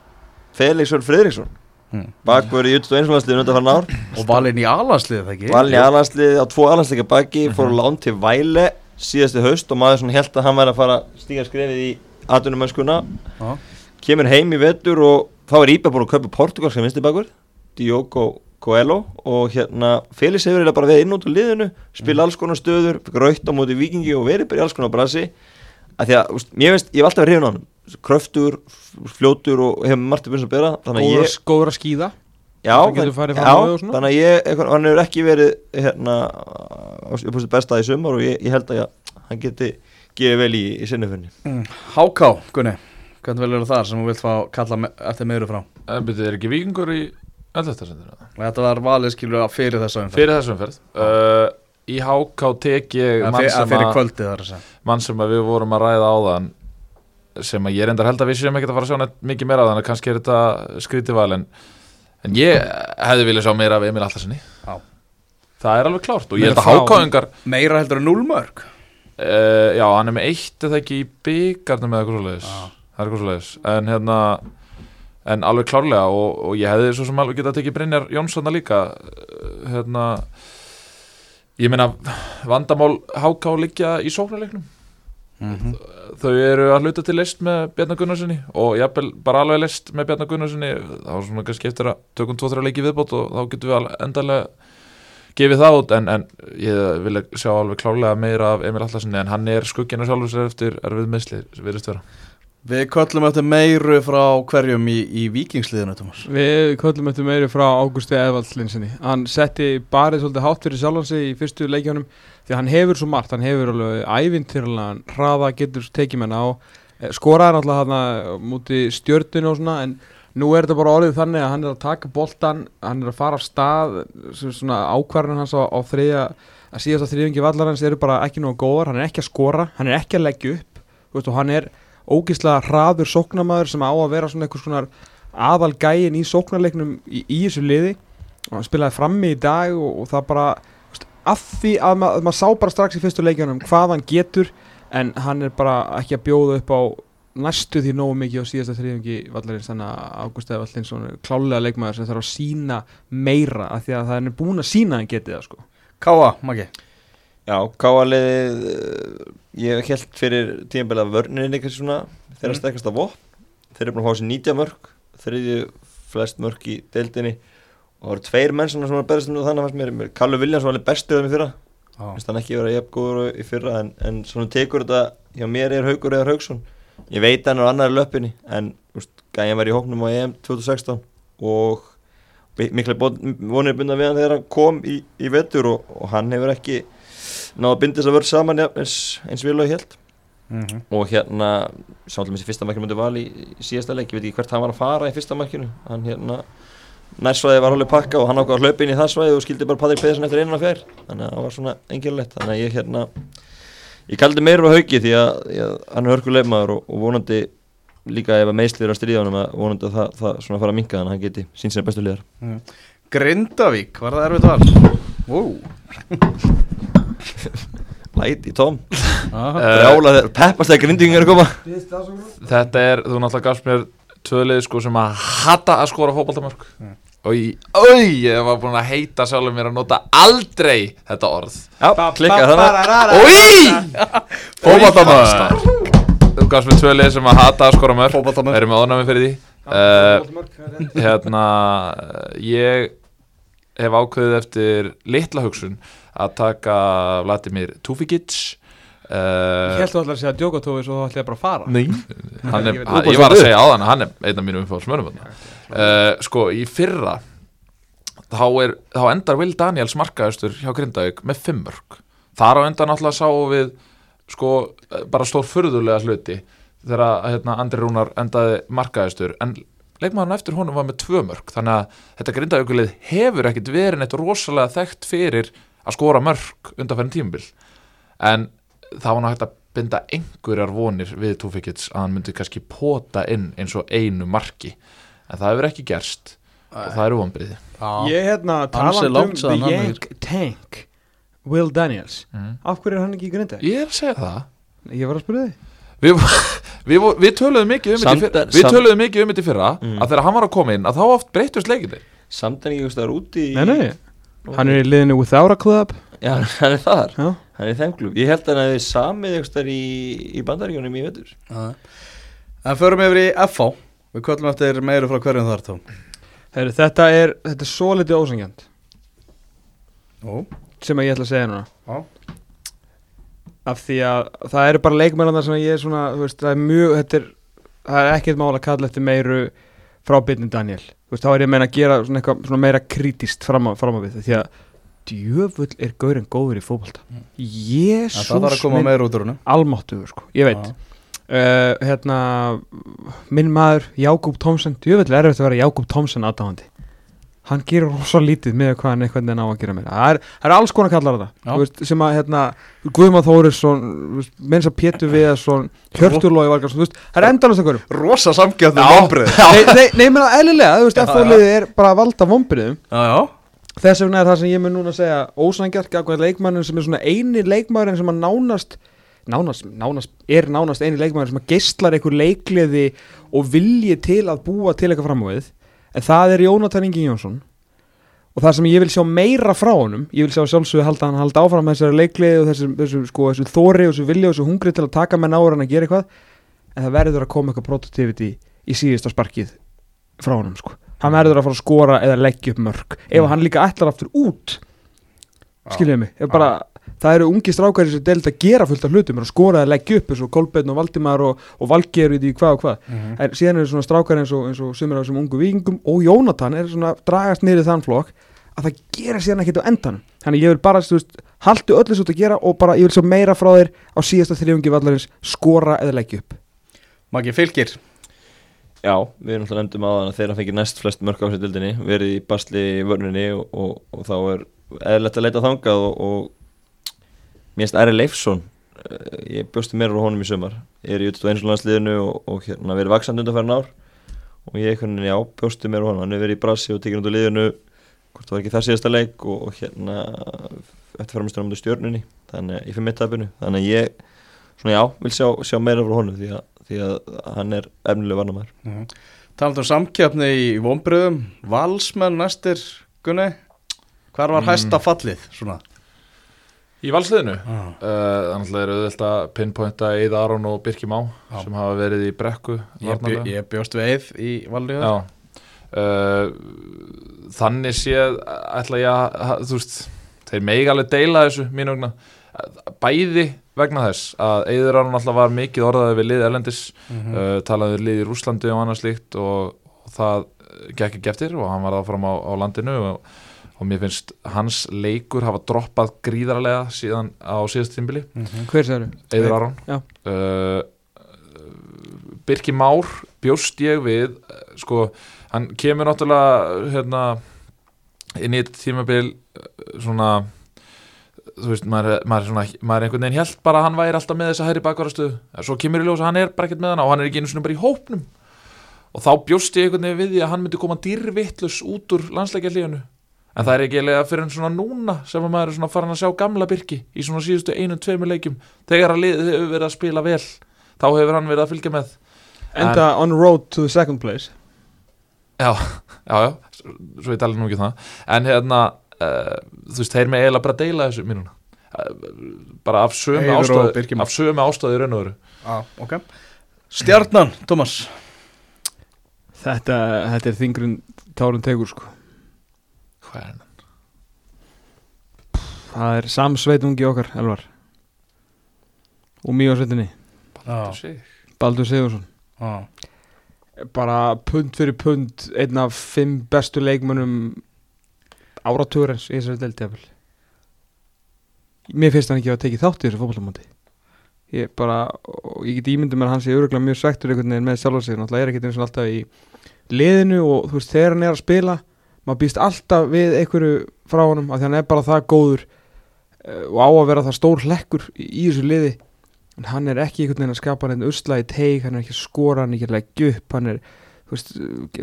S4: Felixson Friðriksson.
S1: Mm.
S4: Bakvör í 21. landsliðinu undan farin ár.
S1: Og valinn í alansliðið það ekki?
S4: Valin í aðlandslið á tvo aðlandsleika baki Fór á lán til Væle síðasti haust Og maður held að hann væri að fara að stíga skrefið í atvinnumennskuna.
S1: Já.
S4: Kemur heim í vetur og þá er Íba búin að kaupa portugalska vinsti bakur Diogo Coelho Og hérna Felix hefur eiginlega bara veið inn út á liðinu Spila alls konar stöður Gröytt á móti vikingi og verið bara í alls konar brasi að því að, úst, mér veist, ég hef alltaf verið hrifin á hann kröftur, fljótur og hefur margt búin að bera þannig að
S2: Góður,
S4: ég,
S2: að skýða
S4: já,
S2: hann getur farið fram á við og svona.
S4: þannig að ég, hann hefur ekki verið hérna, upp á sitt besta í sumar og ég, ég held að ég, hann geti gefið vel í, í sinnufunni
S1: Mm. Háká, Gunni, hvernig velur það þar sem þú vilt fá kalla me eftir meiru frá
S3: En byrjuð er ekki vikingur í 11. sendur
S1: og þetta var valið skilur að fyrir þessa umferð.
S3: Fyrir þessum ferð uh, Í HK tek ég
S1: Að
S3: mann sem
S1: fyrir
S3: að,
S1: segja.
S3: mann sem að við vorum að ræða áðan sem að ég reyndar held að við séum ekkert að fara að sjá neitt mikið meira þannig að kannski er þetta skrítið val en, en ég hefði viljað sjá meira af Emil Allarssoni það er alveg klárt og ég held að hákáðingar
S1: Meira heldur en núlmörk
S3: uh, já, hann er með eitt eða ekki í byggarnum eða eitthvað svoleiðis.
S1: Já.
S3: það er eitthvað svoleiðis. En hérna en alveg klárlega og, og ég hefði svo sem alveg getað tekið Brynjar Jónssona líka eh, hérna ég meina vandamál háká liggja í sóknarleiknum.
S1: Mhm.
S3: þau eru að hluta til list með Bjarnar Gunnarssoni og jafnvel bara alveg list með Bjarnar Gunnarssoni þá er svona kannski eftir að tökum 2-3 leiki viðbót og þá getum við endalega gefið það út. En, en ég vil sjá alveg klárlega meira af Emil Allarssoni en hann er skuggina sjálfur sér eftir erfið meðsli virðist vera
S1: Við köllum eftir meiru frá hverjum í, í vikingsliðinu, Thomas
S2: Við köllum eftir meiri frá Ágústi Eðvaldslinsinni Hann setti barið svolítið hátt fyrir sjálfan sig í fyrstu leikjónum því hann hefur svo margt, hann hefur alveg ævintýrlega hraða, getur tekið menn á. Eh, skoraði náttúrulega hann múti stjörninu og svona en nú er þetta bara orðið þannig að hann er að taka boltan hann er að fara af stað svona ákvarðan hans á, á þriðja að síðast að þriðjungi vallar hans eru bara ekki nú góðar, hann er ekki að skora, hann er ekki að leggja upp veist, og hann er ógislega hraður sóknamaður sem á að vera svona eitthvað svona aðal gæin í sóknarleiknum í, í þessu liði. Og hann spilaði frammi í dag og, og það bara af því að ma- að maður sá bara strax í fyrstu leikjunum hvað hann getur en hann er bara ekki að bjóða upp á næstu því nógu mikið á síðasta þriðjungi vallarins. Þannig að Ágúst Eða Vallinsson klálega leikmaður sem þarf að sína meira af því að það er búin að sína hann geti það sko.
S1: Káa, Maggi
S4: Já, káaliðið ég held fyrir tímabæla vörninni eitthvað svona þeirra
S1: Mm.
S4: sterkast af vopn. Þeir eru búin að fá sér 90 mörg þriðju flest mörg í deildinni. Og það eru tveir menn sem er berðast um þannig fannst mér, Kallu Viljans var alveg bestur þeim í fyrra. Finnst hann ekki vera jafn góður í fyrra en, en svona tekur þetta hjá mér er Haugur eða Haugsson ég veit hann er á annari löppinni en gæðin var í hóknum á EM 2016 og mikla vonir bunda við hann þegar hann kom í, í vettur og, og hann hefur ekki náða að binda þess að vera saman ja, eins, eins vil og ég held
S1: Mhm.
S4: og hérna sáttlega þessi fyrsta markinu myndi val í, í síðasta leik ég veit ekki hvert hann var að fara í fyrsta markinu hann hérna nærsvæði var alveg pakka og hann ákvað að hlaupa inn í það svæði og skildi bara Patrik Pedersen eftir einan og fjær þannig að það var svona engilvægt þannig að ég hérna ég kaldi meira á haugi því að, að hann er hörkuleifmaður og, og vonandi líka ef að meðslir að stríða honum að vonandi að það, það svona fara að minka þannig að hann geti sín sinni bestu liðar
S1: Grindavík, var það erfitt val? Wow.
S3: Eh,
S4: brjála þegar peppast þegar grindingar er koma.
S3: Þetta er, þú náttúrulega gafst mér tvöleið sko sem að hata að skora fótballtamörk
S1: Mm.
S3: og ég, oi, ég var búin að heita sjálfur mér að nota aldrei þetta orð.
S4: Klikka þannig
S3: Oi! Fótballtamörk Þú gafst mér tvöleið sem að hata að skora mörk.
S1: Fótboltamörk.
S3: Erum við ónæmi fyrir því? Uh, Hérna, ég hef ákveðið eftir litla hugsun að taka Vladimir Tufikic
S2: Ég
S3: uh,
S2: held þú allar að segja að Djokotói svo þá ætla ég bara að fara.
S3: Nei. Hann er,
S2: Ég veit-
S3: Ég var að segja á hann Hann er einn af mínum uppáhaldsmörnum uh, Sko, í fyrra þá, er, þá endar Will Daniels markaðustur hjá Grindavík með fimm mörg Þar á endan alltaf sáum við sko, eh, bara stór furðulega hluti þegar hérna, Andri Rúnar endaði markaðustur en leikmaðurinn eftir honum var með tvö mörg þannig að þetta Grindavíkulið hefur ekkit verið neitt rosalega þekkt fyrir að skora mörg undanfærin tímabil. En það var náttúrulega hægt að binda einhverjar vonir við Tufikits að hann myndi kannski pota inn eins og einu marki. En það hefur ekki gerst. Og það eru vonbriði
S2: Ég hérna
S1: Ansi
S2: talandi um The Yank Tank Will Daniels.
S3: Mm.
S2: Af hverju er hann ekki í grinda?
S3: Ég er að segja það.
S2: Ég var að spyrja þig.
S3: Við, við, við töluðum mikið um þetta í
S4: Samt
S3: fyrra, Við töluðum mikið um þetta fyrra
S4: Mm.
S3: að þegar hann var að koma inn að þá oft breytust leikinni
S4: Samt en ekki það er úti í
S2: Nei, nei Hann er í liðinu Without a Club.
S4: Já, hann er þar.
S2: Já.
S4: Hann er í þeim klub Ég held að hann hefði samið eitthvað í, í bandaríkjónum í vetur.
S1: En förum yfir í FH Við köllum eftir meiru frá hverjum þar Tom.
S2: Heyri, Þetta er Þetta er svo litið ósangjant
S1: Ó.
S2: Sem að ég ætla að segja núna.
S1: Já.
S2: Af því að það eru bara leikmælanar sem ég er svona þú veist, Það er mjög Þetta er Það er ekkert mál að kalla eftir meiru frá Byrnin Daniel veist, þá er ég að meina að gera svona, eitthvað, svona meira kritist fram á, fram á við því að djöfull er gaurinn góður í fótbolta.
S1: En
S2: Jésús
S1: það þarf að koma meira út úr hennu
S2: almáttugur sko, ég veit. Uh, hérna minn maður Jákúb Tomsen, djöfull er erfitt að vera Jákúb Tomsen aðdáðandi hann gerir rosa lítið með hvað hann eitthvað en á að gera meira það er, það er alls konar kallar þetta veist, sem að hérna, Guðmar Þórisson menns að Pétur Viðarsson Hjörtur Lói Valgarsson, það er endalast einhverjum.
S1: Rosa samgjöfnum
S3: Já.
S1: ombrið
S2: nei, nei, nei, menn að eðlilega, þú veist,
S1: Já,
S2: F-fóliðið er bara að valda vombriðum þess vegna er það sem ég mun núna að segja ósangjart gagvað leikmannin sem er svona eini leikmaðurinn sem að nánast nánast, nánast, er nánast eini leikmaður sem að geistlar einhver leikliði og vilji til að búa til eitthvað framöðið en það er Jónatan Ingi Jónsson og það sem ég vil sjá meira frá honum ég vil sjá sjálfsögðu halda hann halda áfram með þessari leikliði og þessu, þessu, sko, þessu þóri og þessu vilji og þessu hungri til að taka menn ára en að gera eitthvað en það verður að koma eitthvað prototypiti í síðasta sparkið frá honum sko. hann verður að fara að skora eða leggja upp mörg ef
S1: Mm.
S2: hann líka ætlar aftur út skiljiði mig Ég bara, það eru ungi strákar í þessu deild að gera fullt af hlutum er að skora eða leggja upp eins og Kolbeinn og Valdimar og, og Valgeir í því hvað og hvað.
S1: Mhm.
S2: en síðan eru svona strákar eins og, eins og sumir af þessum ungu vikingum og Jónatan er svona að dragast niður í þann flokk að það gera síðan ekkert á endanum. Þannig ég vil bara, þú veist, haldu öllu svo að gera og bara, ég vil svo meira frá þér á síðasta þriðungi vallarins skora eða leggja upp.
S1: Maggi Fylgir?
S4: Já, við erum alltaf nefndum á að þeirra fengið næst flest mörg á sér dildinni, verið í basli í vörninni og, og, og þá er eðlert að leita þangað og, og mér finnst Æri Leifsson eh, ég bjósti meira á honum í sumar ég er í út á einslandsliðinu og, og hérna verið vaksandi undanfærin ár og ég einhvern veginn, já, bjósti meira á honum hann er verið í brasi og tekið á liðinu hvort það var ekki það síðasta leik og, og hérna eftir framstunum á stjörnunni þannig að ég fyrir mitt tapinu þannig að ég, svona já, vil sjá, sjá meira frá honum því að, því að hann er efnileg varnamæður
S1: mm. Talandi um samkjöfni í vombriðum Valsmenn næstir Gunni Hvar var
S3: Mm.
S1: hæsta fallið? Svona
S3: Í valsliðinu?
S1: Ah.
S3: uh, Þannig er auðvitað að pinpointa Eida Aron og Birki Má
S1: Já.
S3: sem hafa verið í brekku
S1: ég, bjó, ég bjóst við eið í valið
S3: Já. Uh, Þannig séð ætla ég að, að þú veist þeir megi alveg deila þessu mínu vegna. Bæði vegna þess að Eiður Aron alltaf var mikið orðaði við lið Erlendis
S1: mm
S3: uh, talaði við lið í Rúslandi og annað slíkt og, og það gekk ekki eftir og hann var það fram á, á landinu og, og mér finnst hans leikur hafa droppað gríðarlega síðan á síðast tímbili.
S1: -hmm.
S2: hver sér
S3: Eiður Aron.
S2: Já.
S3: uh, Birki Már bjóst ég við uh, sko, hann kemur náttúrulega hérna, inn í tímabil uh, svona þú veist, maður, maður, er svona, maður er einhvern veginn held bara að hann væri alltaf með þessa hæri bakvarastuð svo kemur í ljós að hann er bara ekkert með hana og hann er ekki einu svona bara í hópnum. Og þá bjóst ég einhvern veginn við því að hann myndi koma dýrvittlus út úr landsleikjarlífinu en það er ekki eiginlega fyrir en svona núna sem að maður er svona farin að sjá gamla Birki í svona síðustu einu, tveimur leikjum. Þegar að liðið hefur verið að spila vel þá hefur hann verið að fylgja með.
S2: Enda on road to the second place.
S3: Já, já, já, svo ég tala nú ekki um það. En hérna, uh, þú veist, þeir með eiginlega bara deila þessu mínuna uh, bara af sömu ástöðu af sömu ástöðu í raun og veru.
S1: Ah, okay. Stjarnan, Thomas.
S2: Þetta, þetta er þingrun tárun tegur sko
S3: hvað er hann?
S2: það er samsveitungi okkar Elvar og mjög sveitinni
S1: ah,
S3: Sig.
S2: Baldur Sigursson
S1: ah.
S2: bara pund fyrir pund einn af fimm bestu leikmönnum áratugurins í þessari delti jafnvel. mér finnst hann ekki að tekið þátt í þessu fótbollamóti ég bara, og ég get ímyndið mér að hann sé öruglega mjög svektur einhvern veginn með sjálfa sig náttúrulega er ekkert eins og alltaf í liðinu og þú veist þegar hann er að spila maður býst alltaf við einhverju frá honum því hann er bara það góður uh, og á að vera það stór hlekkur í, í þessu liði. En hann er ekki einhvern veginn að skapa hann ursla í teig, hann er ekki að skora, hann er ekki að leggja upp hann er veist,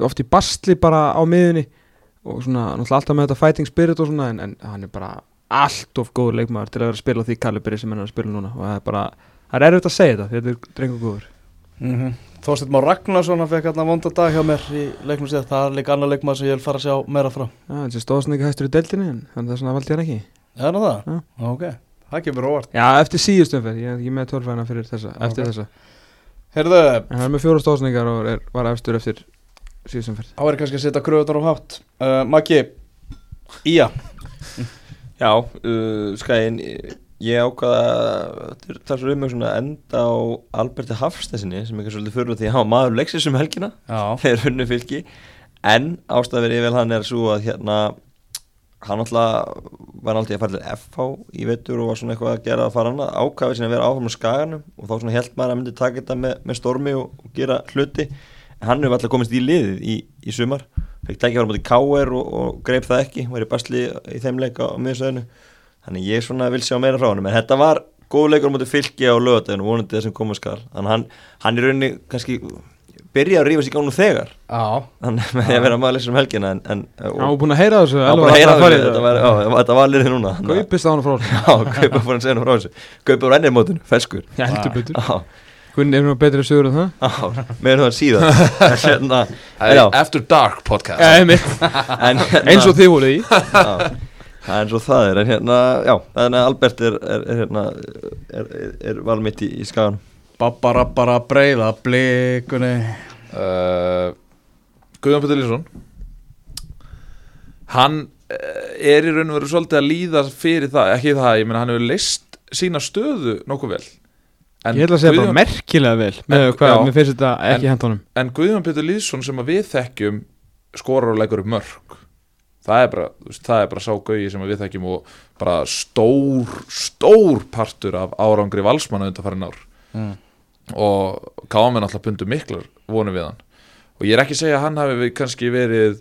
S2: oft í bastli bara á miðunni og svona, alltaf með þetta fighting spirit og svona en, en hann er bara allt of góður leikmaður til að vera að spila því kalibri sem hann er að spila núna. Og það er bara, það er erfitt að segja þetta þetta er drengur góður.
S1: Mm -hmm. Þorsteinn Már Ragnarsson hann fekk hérna vonda dag hjá mér í leiknum síðan. Það er líka annar leikmaður sem ég vil fara að sjá meira frá.
S2: Já, þessi stóðsn ekki hæstur í deildinni en það er svona valdi hann ekki.
S1: Er það það?
S2: Já.
S1: Ok, það kemur óvart.
S2: Já, eftir síðustum fyrir, ég er ekki með tölfæðina fyrir þessa, eftir
S1: Ok.
S2: þessa.
S1: Herðu,
S2: En hann er með fjóra stóðsningar og er, var efstur eftir síðustum fyrir
S1: þá er kannski að setja kröðunar á hátt. Uh, Maggi, Ía.
S4: Já, uh, skæðin ég ákvaða það er svo um svona enda á Alberti Hafstessinni sem kannski svolítið fyrir því að var maður leiksins um helgina þeir hunnu fylki en ástæður ég vel hann er svo að hérna hann alltaf var alltaf að fara til FH í vetur og var svona eitthvað að gera að fara hann ákvaði sinni að vera áfram á skaganum og þá svona held maður að myndi taka þetta með, með stormi og, og gera hluti. En hann hefur alltaf komist í liðið í, í sumar. Fekk tækja fara mútið K.R. og, og greip það ekki, var í basli í þeim leik á, á miðsöðinu þannig ég svona vil sjá meira frá hann en þetta var góð leikur mútið fylki á lögadaginu vonandi þessum koma skal. Þannig hann, hann er rauninni kannski byrja að rífa gang nú þegar.
S1: Já,
S4: þannig með því að vera maður um helgina en, en og,
S2: Já, búin að heyra þessu
S4: Já, bara heyra þessu, þetta var, já, þetta var liðið núna. Að-
S2: Gaupist á hann frá þessu.
S4: Já, að segja hann frá þessu. Kaupa úr ennir mótinu, feskur.
S2: Já, heldur betur.
S4: Já,
S2: Hvernig er nú betri sögur en það?
S4: já, meðan það síðan Hérna, já,
S3: After Dark podcast.
S4: Hérna,
S2: Eins og þið voruð í.
S4: Já, Það er eins og það er En hérna, já, að Albert er, er, er, hérna, er, er, valmitt í, í skagan
S1: babbara bara breyða blikunni.
S3: Uh, Guðjón Petur Lýsson hann uh, er í raun og veru svolítið að líða fyrir það, ekki það, ég meina hann hefur leist sína stöðu nokkuð vel. En
S2: Ég ætla að segja
S3: Guðjón,
S2: bara merkilega vel með
S3: En-
S2: hvað,
S3: já.
S2: mér finnst þetta ekki
S3: En-
S2: hent honum
S3: en Guðjón Petur Lýsson sem við þekkjum skorar og leggur upp mörg það er bara, það er bara sá gaugi sem við þekkjum og bara stór stór partur af árangri valsmanna undan farin ár.
S1: Mm.
S3: og káum við náttúrulega bundu miklar vonum við hann. Og ég er ekki að segja að hann hafi kannski verið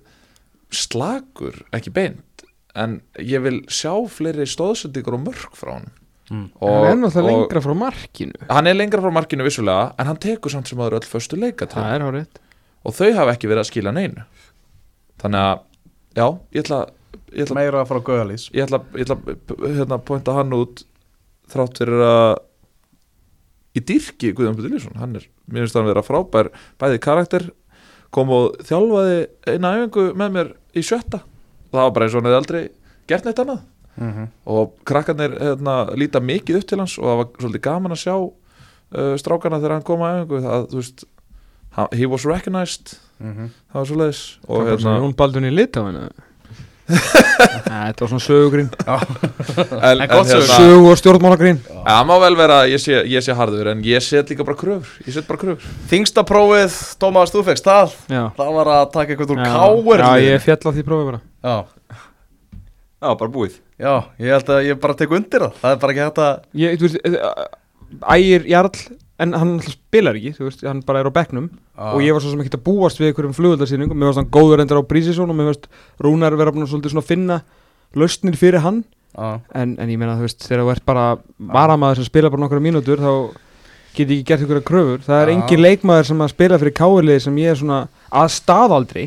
S3: slagur, ekki beint en ég vil sjá fleiri stóðsendingur og mörg frá hann
S1: Mm.
S2: Hann er náttúrulega lengra frá markinu.
S3: Hann er lengra frá markinu vissulega en hann tekur samt sem aður öll
S2: er hárið
S3: og þau hafa ekki verið að skila neinu. Þannig að, já, ég ætla ég ætla,
S1: Meira frá Gauðalís
S3: ég ætla, ég ætla hérna, pointa hann út þrátt fyrir að í dyrki Guðjón Petur Lýsson hann er, mér finnst hann vera frábær bæði karakter, kom og þjálfaði eina æfingu með mér í sjötta. Og það var bara eins og hann hefði aldrei gert neitt annað.
S1: Mm -hmm.
S3: og krakkarnir hérna, líta mikið upp til hans og það var svolítið gaman að sjá uh, strákana þegar hann kom að æfingu. Það, þú veist, he was recognized. Það var svo leiðis og
S2: hérna Jón Baldun í Litáinu Þetta var svona sögugrín.
S3: En,
S1: En gott
S3: hérna,
S2: Sögu og stjórnmálagrín
S3: það má vel vera að ég sé, ég sé harður en ég set líka bara kröfur. Ég set bara kröfur.
S1: Þingsta prófið, Tómas, þú fegst það?
S2: Já.
S1: Það var að taka eitthvað úr
S2: Já.
S1: káir
S2: Já, ég fjall á því prófi bara.
S1: Já,
S4: Já, bara búið.
S1: Já, ég held að ég bara tek undir það. Það er bara ekki hægt að
S2: Ég, þú veist, ægir Jarl En hann spilar ekki, þú veist, hann bara er á bekknum. Og ég var svo sem ekkert að búast við einhverjum flugöldarsýningum Mér varst hann góður endur á Brísisson Og mér varst Rúnar vera búin að finna Lausnir fyrir hann.
S1: Já,
S2: en, en ég meina, þú veist, þegar þú ert bara Varamaður sem spila bara nokkra mínútur Þá get ég ekki gert einhverja kröfur. Það er
S1: Já.
S2: engin leikmaður sem að spila fyrir káilið Sem ég er svona að staðaldri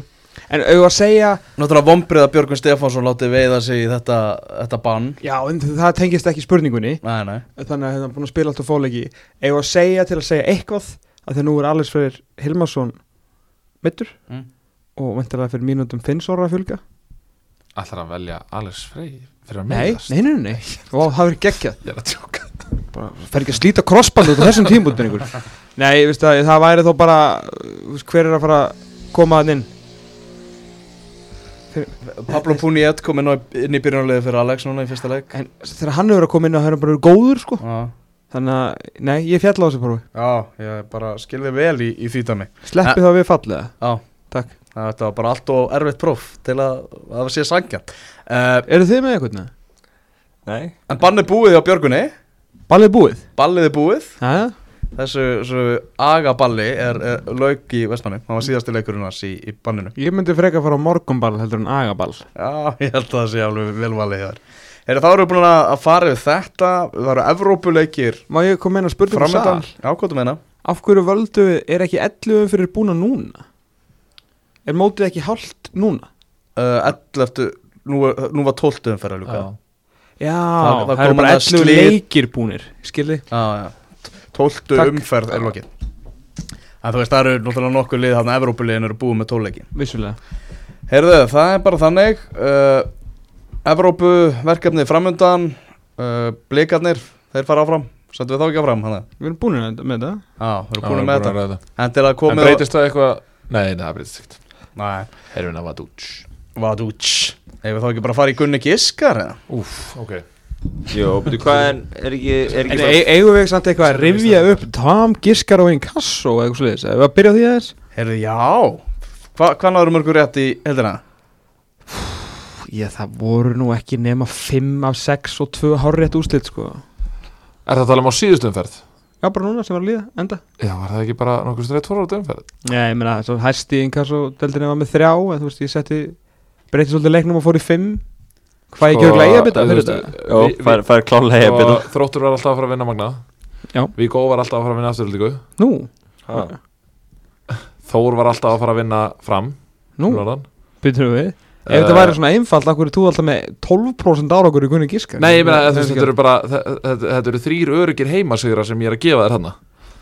S2: En auðvitað að segja
S1: Náttúrulega vombrið að Björgun Stefánsson láti veiða sig í þetta, þetta bann.
S2: Já, en það tengist ekki spurningunni.
S1: Nei, nei.
S2: Þannig að hann er búin að spila alltaf fóleiki eða að segja til að segja eitthvað að þegar nú er Alex Freyr Hilmarsson mittur
S1: Mm.
S2: og vendilega fyrir mínútum Finns orða að fjölga.
S3: Ætlar að velja Alex Frey fyrir að
S2: nei,
S3: meiðast
S2: nei, nei, nei, og það verður geggjað.
S3: Ég er að tjóka
S2: bara fer ekki að slíta krossband út á þessum tímbútin ykkur. Nei, það væri þó bara þú veist, hver er að fara að koma að inn
S1: Pablo Puniet kom inn, á, inn í byrjunarliði fyrir Alex núna í fyrsta leik.
S2: En þegar hann hefur að koma inn og það er bara verið góður sko.
S1: Já,
S2: þannig að, nei, ég fjall á þessu prófi
S1: já ég bara skilði vel í, í því dæmi
S2: sleppi þá við fallega
S1: Já,
S2: takk,
S1: þetta var bara allt og erfitt próf til að að það sé sangja uh,
S2: eru þið með eitthvað?
S4: Nei.
S1: En bannið búið á Björgunni.
S2: Ballið búið?
S1: Ballið er búið.
S2: Jæja.
S1: Þessu, þessu agaballi er, er lauk í Vestmanni Það var síðasti leikurinn hans í, í banninu
S2: ég myndi freka að fara á morgumball heldur en agaball
S1: Já, ég held að það sé alveg velvalið hér Heyrðu, þá erum við búin að að fara við þetta Það eru Evrópuleikir
S2: Má ég koma inn að spurning um sal?
S1: Já, hvað þú meina?
S2: Af hverju völdu við, er ekki 11 fyrir búna núna? Er mótið ekki hálft núna?
S1: Uh, 11, nú, nú var 12 umferða Luka Já,
S2: Já,
S1: Það- það
S2: það, er
S1: kom
S2: bara
S1: að
S2: 11
S1: slit-
S2: leikir búnir, skilði?
S1: já 12
S2: Takk.
S1: umferð er lokið. En þú veist, það eru náttúrulega nokkuð lið Þannig að Evrópuliðin eru búið með 12 leiki
S2: Vissulega.
S1: Heyrðu, það er bara þannig uh, Evrópu verkefni framöndan uh, Blikarnir, þeir fara áfram. Settum við þá ekki áfram hana?
S2: Við erum búin með þetta.
S1: Já, við erum búin með þetta. En til að
S3: En
S1: komið
S3: breytist það eitthvað? Nei, nei, það breytist ekkert.
S1: Nei,
S3: Herfina Vadúts
S1: vadúts Ef við þá ekki bara fara í Gunni Giskar eða?
S3: Úf, ok
S4: Jó, betur hvað en er ekki, er
S2: En
S4: ekki
S2: e eigum við samt eitthvað að rifja upp Tom Giskar og Inkasso og eitthvað sliðis? Ef við að byrja á því aðeins?
S1: Heyrðu, já Hva, Hvað náður mörgur rétt í heldina?
S2: Já, það voru nú ekki nema 5 af 6 og 2 hárrétt úrslit, sko.
S3: Er það að tala um á síðustu umferð?
S2: Já, bara núna sem var að líða, enda
S3: Já, var það ekki bara nokkuð streitt fór á dömferð?
S2: Já, ég meina, svo hæsti yngar svo deildinni var með þrjá en þú veist, ég setti breytti svolítið leiknum og fór í fimm Hvað ég ekki örglega eiga bita fyrir þetta?
S4: Jó, fær, fær klálega
S3: Og
S4: byrja
S3: þróttur var alltaf að fara að vinna Magna.
S2: Já.
S3: Víkó var alltaf að fara að vinna afturöldingu
S2: Nú,
S3: Þór var alltaf að fara að vinna fram.
S2: Nú, byrjum við. Ef
S3: Eh,
S2: þetta væri svona einfalt, akkur er þú alltaf með 12% árakur í kunni gíska?
S3: Nei, ég meina, þetta eru bara þe- Þetta eru þrýr öryggir heimasigra sem ég er að gefa þér hana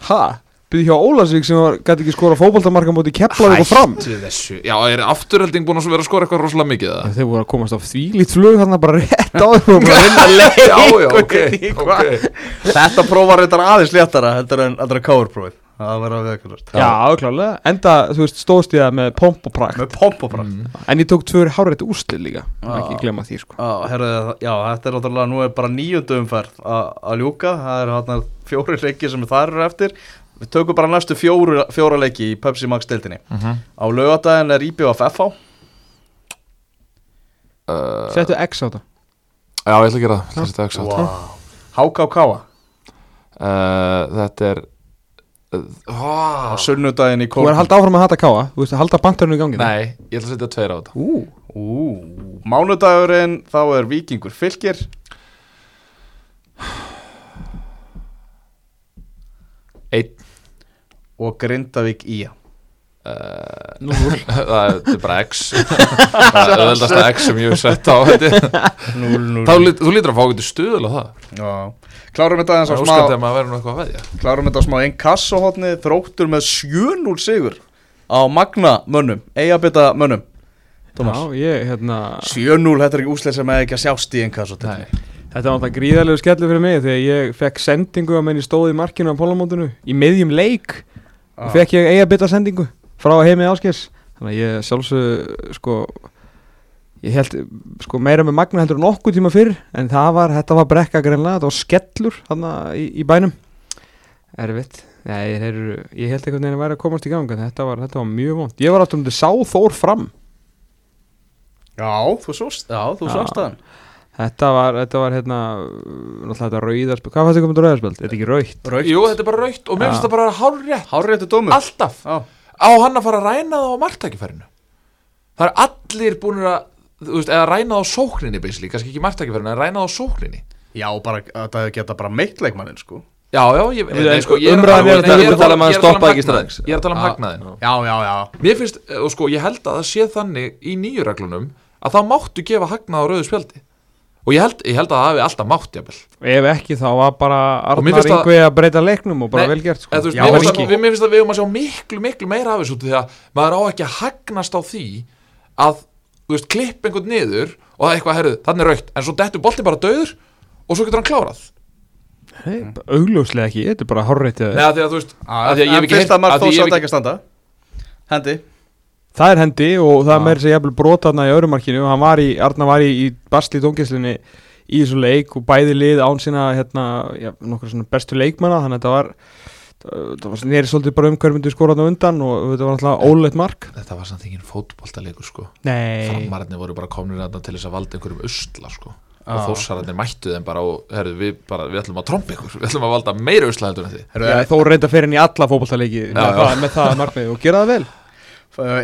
S2: Ha? Byrði hjá Ólasvík sem var, gæti ekki skora fótboltamarka móti Keflavík og fram.
S3: Hættu þessu Já, er afturölding búin að vera að skora eitthvað rosalega mikið það?
S2: Þeir voru að komast á þvílít flug hann bara rétt á þeim og bara vinna leik
S3: Já, já, ok, ok.
S1: Þetta prófar þetta aðeins léttara heldur en allra káurprófið Það var að veðkvæmast
S2: Já, klálega, enda, þú veist, stóðst ég það með pomp og prakt.
S1: Með pomp og bara
S3: Mm.
S2: En ég tók tvöri hárreitt úrslið líka
S1: Já.
S2: Ekki glemma því, sko.
S1: Já, herðu, já, þetta er náttúrulega, nú er bara nýjöndu umferð að að ljúka, það eru hérna fjóri leiki sem þar eru eftir Við tökum bara næstu fjóru, fjóra leiki í Pepsi Max deildinni.
S3: Mhm.
S1: Á laugardaginn er IBF FH
S3: Uh,
S2: Settu X á þetta.
S3: Já, ég ætla að gera það. Þetta er ekki sátt
S1: HKK
S3: Uh, Þetta er uh,
S1: á sunnudaginn í
S2: Þú er að halda áfram að hata káa Þú veist, að halda bantarinn í gangi.
S3: Nei, ég ætla að setja tveir á þetta.
S1: Mánudagurinn, þá er Víkingur Fylkir.
S3: Einn
S1: og Grindavík Ía
S3: uh,
S2: nú
S3: Það er bara X. Það er öðvöldasta X sem ég hef sett á þetta
S1: 0-0
S3: Þá lít- Þú lítur að fá eitthvað stuðul á það.
S1: Já, klárum þetta aðeins á
S3: Það er
S1: smá
S3: að að
S1: Klárum þetta á smá inkasso þróttur með 7-0 sigur á Magna mönnum, eigabita mönnum. Thomas.
S2: Já, ég, hérna
S1: 7-0, þetta er ekki úsleir sem ekki að sjást í inkasso
S3: Nei.
S2: Þetta var náttúrulega gríðarlegu skellu fyrir mig Þegar ég fekk sendingu að menn í markinu á pólamótinu Í miðjum leik Og fekk ég eiga bytta sendingu Frá heimi áskers Þannig að ég sjálfsög sko Ég held sko meira með magna heldur en okkur tíma fyrr En það var, þetta var brekka greinlega Þetta var skellur þarna í, í bænum. Erfitt. Nei, þeir eru, ég held einhvern veginn að væri að komast í gang en Þetta var, þetta var mjög vond Ég var áttum til sá Þór fram.
S1: Já, þú sást, já, þú sást það
S2: Þetta var, þetta var hérna Náttúrulega þetta rauðarspil Hvað fannst þið komið til rauðarspil? Þetta er ekki Raukt,
S3: Jú, þetta er bara raukt og mér finnst það bara hárrétt.
S1: Hárréttu dómur.
S3: Alltaf.
S1: Já,
S3: Á hann að fara að ræna það á marktækifærinu? Það er allir búin að Þú veist, eða ræna það á sókninni basically, kannski ekki marktækifærinu, en ræna það á sókninni.
S1: Já bara, þetta geta bara meitt leikmannin sko.
S3: Já, já, ég,
S2: Við-
S3: nei, sko, ég
S2: umræðan er að
S3: ég
S2: um
S3: að
S4: tala um að
S3: ég
S4: stoppa
S3: um
S4: ekki strax.
S3: Ég er að tala um hagnaðin
S1: Já, já, já.
S3: Mér finnst, og sko, ég held að það sé þannig í nýju reglunum að þá máttu gefa hagnað á rauðu spjaldi og ég held, ég held að það hafi alltaf mátt jafnvel.
S2: Ef ekki þá var bara Arnar
S3: það-
S2: Ingvi að breyta leiknum og bara
S3: Nei,
S2: vel gert sko.
S3: Eða, þú veist,
S1: Já,
S3: mér, að, mér finnst að við höfum að sjá miklu, miklu meira af þessu því að maður á ekki að hagnast á því að, veist, klipp einhvern niður og það er eitthvað, herruð, þannig er raukt en svo dettur bolti bara döður og svo getur hann klárað.
S2: Nei, augljóslega ekki, þetta er bara hárreitið
S3: Nei, að því að þú veist, að því að að ég hef ekki-
S1: ekki að standa. Hendi
S2: Það er hendi og það
S3: Já.
S2: er meira sem jafnvel brotaðna í örumarkinu hann var í, Arnar var í, í basli tóngislinni í þessu leik og bæði lið án sína hérna, já, nokkur svona bestu leikmanna þannig að þetta var það var nýri svolítið bara um hver myndi skora þarna á undan og þetta var alltaf óleitt mark.
S3: Þetta var samt engin fótboltaleikur sko.
S2: Nei,
S3: Framararnir voru bara komnir þarna til þess að valda einhverjum usla sko. Og
S1: Já.
S3: þósararnir mættu þeim bara og herru, við, bara, við ætlum að trompa ykkur. Við ætlum að valda meira usla heldur en þið.
S1: Herru,
S2: já, þó reynda fyrir henni í alla fótballtaleiki
S3: Já,
S2: með, það- með það markmið og gera það vel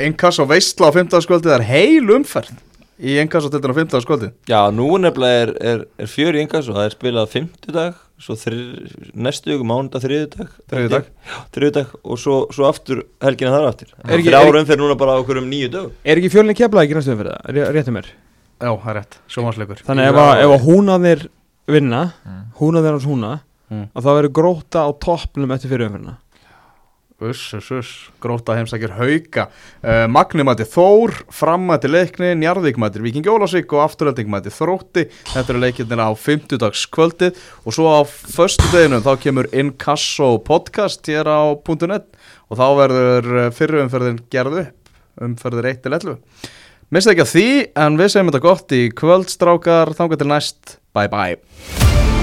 S1: Inkasso veistla á 15. skvöldi Það er heil umferð í Inkasso til á 15. skvöldi
S4: Já, nú nefnilega er, er, er fjör í og það er spilað fimmtudag svo þri, næstu ykkur mánudag þriðudag þriðudag og svo, svo aftur helgina þar aftur
S2: Er ekki-
S4: þrjá
S2: er-
S4: árum fyrir núna bara okkur um nýju dög
S2: Er ekki fjölni keflaði ekki næstu fyrir það? Ré- Réttu mér
S1: Já, það er rétt, sjómasleikur
S2: Þannig ef að, að húnaðir vinna
S3: Mm.
S2: húnaðir hans húna
S1: Mm.
S2: að það verður gróta á toppnum eftir fyrirumfyrirna
S1: Uss, uss, uss, gróta heimsækir hauka. Uh, Magni mæti Þór, fram mæti leikni Njarðvík mæti Viking Jólasvík og afturölding mæti Þrótti. Þetta eru leikirnir á 50 kvöldið og svo á föstu deginum þá kemur Inkasso podcast hér á .net og þá verður fyrirumferðin gerð upp. Umferðir 1 til 11 Mista ekki að því en við segjum þetta gott í kvöldstrákar þangar til næst, bye bye